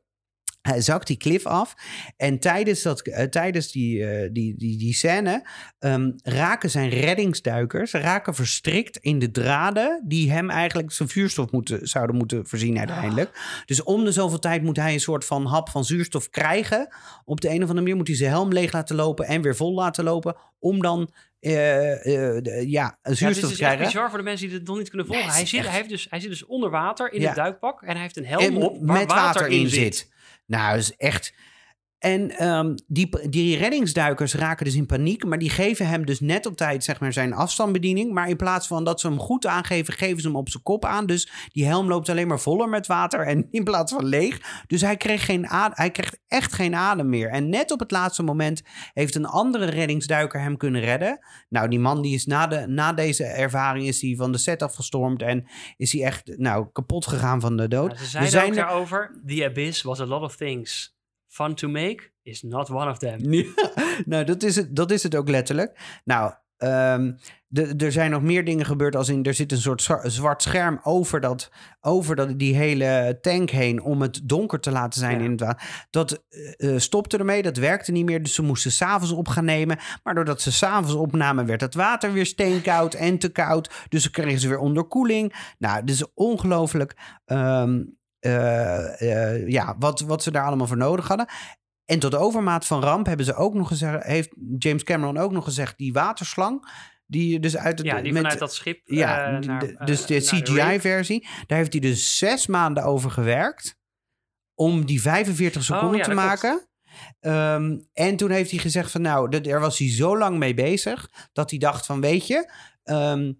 Hij zakt die klif af. En tijdens, dat, eh, tijdens die, eh, die, die, die scène ehm, raken zijn reddingsduikers raken verstrikt in de draden die hem eigenlijk zijn vuurstof moeten, zouden moeten voorzien uiteindelijk. Dus om de zoveel tijd moet hij een soort van hap van zuurstof krijgen. Op de een of andere manier moet hij zijn helm leeg laten lopen en weer vol laten lopen. Om dan eh, eh, ja, een Ja, het zuurstof is echt krijgen. bizar voor de mensen die het nog niet kunnen volgen. Nee, hij, zit, echt- hij, heeft dus, hij zit dus onder water in Ja. het duikpak en hij heeft een helm En op waar met water, in zit. Nou, dat is echt. En ehm, die, die reddingsduikers raken dus in paniek, maar die geven hem dus net op tijd zeg maar, zijn afstandsbediening. Maar in plaats van dat ze hem goed aangeven, geven ze hem op zijn kop aan. Dus die helm loopt alleen maar voller met water en in plaats van leeg. Dus hij, kreeg geen adem, hij krijgt echt geen adem meer. En net op het laatste moment heeft een andere reddingsduiker hem kunnen redden. Nou, die man die is na, de, na deze ervaring is hij van de set afgestormd en is hij echt nou, kapot gegaan van de dood. Ze zeiden zijn ook er- daarover, the abyss was a lot of things. Fun to make is not one of them. Ja, nou, dat is, het, dat is het ook letterlijk. Nou, ehm, de, er zijn nog meer dingen gebeurd. Als in, er zit een soort zwa- zwart scherm over, dat, over dat, die hele tank heen. om het donker te laten zijn Ja. in het water. Dat eh, eh, stopte ermee, dat werkte niet meer. Dus ze moesten s'avonds op gaan nemen. Maar doordat ze s'avonds opnamen, werd het water weer steenkoud en te koud. Dus ze kregen ze weer onderkoeling. Nou, dus ongelooflijk. ehm, eh, eh, ja, wat, wat ze daar allemaal voor nodig hadden. En tot overmaat van ramp hebben ze ook nog gezegd, heeft James Cameron ook nog gezegd, die waterslang, die dus uit het Ja, die met- vanuit dat schip ja, eh, naar, eh, dus de. CGI-versie, daar heeft hij dus zes maanden over gewerkt om die 45 seconden Oh, ja, te maken. Ehm, en toen heeft hij gezegd van nou, dat- er was hij zo lang mee bezig dat hij dacht van weet je, ehm,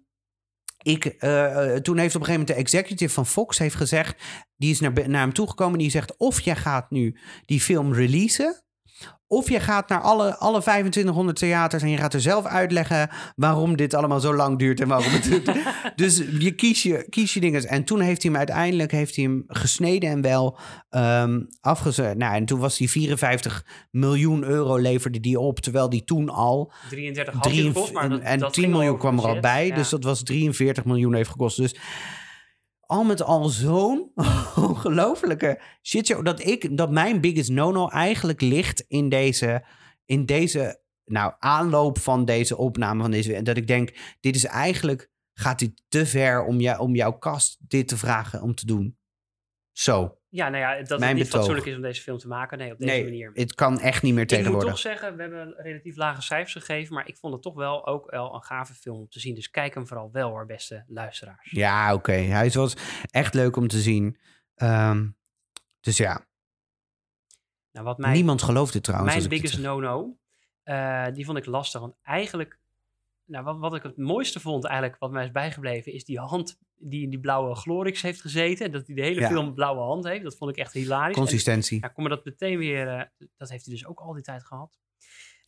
ik, eh, eh, toen heeft op een gegeven moment de executive van Fox heeft gezegd, die is naar, naar hem toegekomen, die zegt of jij gaat nu die film releasen, of je gaat naar alle, alle 2500 theaters en je gaat er zelf uitleggen waarom dit allemaal zo lang duurt en waarom het dus je kies je, kies je dingen. En toen heeft hij hem uiteindelijk heeft hij hem gesneden en wel ehm afgezet. Nou, en toen was die 54 miljoen euro leverde die op, terwijl die toen al 33 had gekost, maar en, dat, en dat 10 ging miljoen kwam er al bij. Ja. Dus dat was 43 miljoen heeft gekost. Dus al met al zo'n ongelofelijke shit show. Dat, ik, dat mijn biggest no-no eigenlijk ligt in deze, in deze nou, aanloop van deze opname. Van deze, dat ik denk, dit is eigenlijk, gaat dit te ver om, jou, om jouw kast dit te vragen om te doen. Zo. Ja, nou ja, dat het Mijn niet betoog. fatsoenlijk is om deze film te maken. Nee, op deze Nee, manier. het kan echt niet meer Ik moet tegenwoordig. toch zeggen, we hebben relatief lage cijfers gegeven, maar ik vond het toch wel ook wel een gave film om te zien. Dus kijk hem vooral wel hoor, beste luisteraars. Ja, oké. Hij was echt leuk om te zien. Ehm, dus ja, Nou, wat mijn, niemand gelooft dit trouwens. mijn biggest no-no, eh, die vond ik lastig. Want eigenlijk, nou, wat, wat ik het mooiste vond eigenlijk, wat mij is bijgebleven, is die hand die in die blauwe Glorix heeft gezeten. Dat hij de hele Ja. film blauwe hand heeft. Dat vond ik echt hilarisch. En- Consistentie. Ja, kom maar dat meteen weer. eh, dat heeft hij dus ook al die tijd gehad.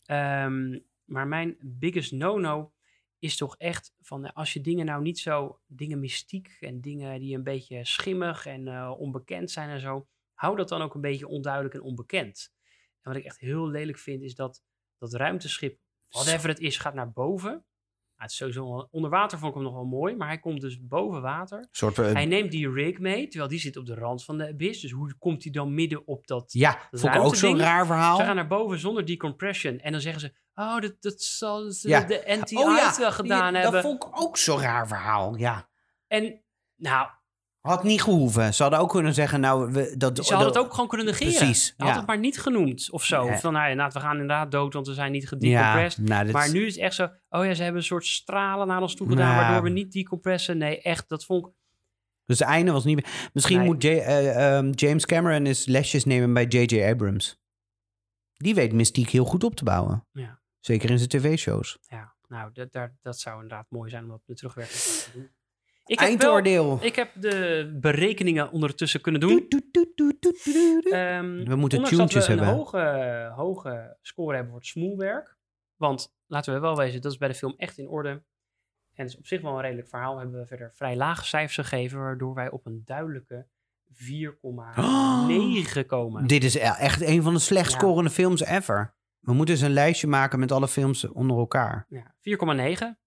Ehm, maar mijn biggest no-no is toch echt van eh, als je dingen nou niet zo, dingen mystiek en dingen die een beetje schimmig en eh, onbekend zijn en zo, hou dat dan ook een beetje onduidelijk en onbekend. En wat ik echt heel lelijk vind is dat dat ruimteschip, whatever het is, gaat naar boven. Nou, het is sowieso onder water vond ik hem nog wel mooi, maar hij komt dus boven water. soort, eh, Hij neemt die rig mee, terwijl die zit op de rand van de abyss. Dus hoe komt hij dan midden op dat ja, dat vond ik ook zo'n raar verhaal. ze gaan naar boven zonder decompression. En dan zeggen ze, oh, dat, dat zal ze Ja. de NTI Oh ja, wel gedaan die- hebben. Dat vond ik ook zo'n raar verhaal, ja. En nou, Had niet gehoeven. Ze hadden ook kunnen zeggen, nou... We, dat, ze hadden dat- het ook gewoon kunnen negeren. Precies, Ze had ja. het maar niet genoemd of zo. Nee. Van, nou ja, inderdaad, we gaan inderdaad dood, want we zijn niet Ja, gedecompressed. nou, dit Maar is- nu is het echt zo, oh ja, ze hebben een soort stralen naar ons toe gedaan, Nou. waardoor we niet decompressen. Nee, echt, dat vond ik... Dus het einde was niet meer... Misschien Nee. moet J- eh, ehm, James Cameron eens lesjes nemen bij J.J. Abrams. Die weet mystiek heel goed op te bouwen. Ja. Zeker in zijn tv-shows. Ja, nou, dat, daar, dat zou inderdaad mooi zijn om dat met terugwerkend te doen. Ik heb, wel, Eindoordeel. ik heb de berekeningen ondertussen kunnen doen. We moeten we hebben. een hoge, hoge score hebben voor het smoelwerk. Want laten we wel wezen, dat is bij de film echt in orde. En is op zich wel een redelijk verhaal. Hebben we verder vrij lage cijfers gegeven, waardoor wij op een duidelijke 4,9 komen. Dit is e- echt een van de slecht Ja. scorende films ever. We moeten eens een lijstje maken met alle films onder elkaar. Ja, 4,9.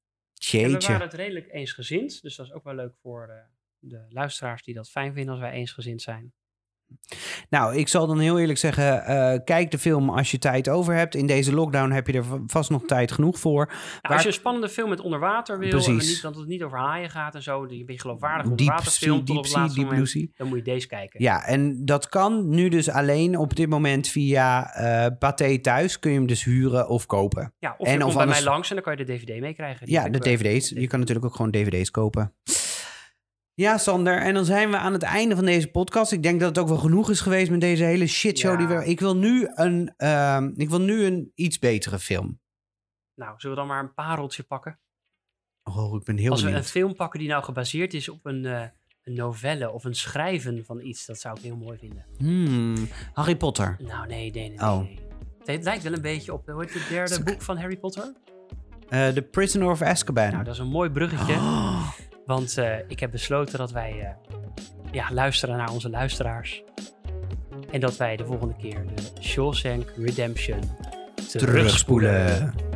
En we waren het redelijk eensgezind. Dus dat is ook wel leuk voor eh, de luisteraars die dat fijn vinden als wij eensgezind zijn. Nou, ik zal dan heel eerlijk zeggen, eh, kijk de film als je tijd over hebt. In deze lockdown heb je er vast nog tijd genoeg voor. Nou, Waar- als je een spannende film met onderwater wil, en niet, dat het niet over haaien gaat en zo, die een beetje geloofwaardig Deep op Deep Sea, laatste Deep Blue moment, Sea. dan moet je deze kijken. Ja, en dat kan nu dus alleen op dit moment via eh Pathé Thuis. Kun je hem dus huren of kopen. Ja, of En je of komt bij anders- mij langs en dan kan je de DVD meekrijgen. Ja, de eh, dvd's. Je kan natuurlijk ook gewoon dvd's kopen. Ja, Sander. En dan zijn we aan het einde van deze podcast. Ik denk dat het ook wel genoeg is geweest met deze hele shitshow. Ja. Die we, ik wil nu een, ehm, ik wil nu een iets betere film. Nou, zullen we dan maar een pareltje pakken? Oh, ik ben heel Als we een film pakken die nou gebaseerd is op een, eh, een novelle of een schrijven van iets, dat zou ik heel mooi vinden. Hmm, Harry Potter. Nou, nee, nee, nee. Oh. nee. Het lijkt wel een beetje op, hoe het derde boek van Harry Potter? Eh The Prisoner of Azkaban. Nou, dat is een mooi bruggetje. Oh, Want eh, ik heb besloten dat wij eh, ja, luisteren naar onze luisteraars. En dat wij de volgende keer de Shawshank Redemption terugspoelen. terugspoelen.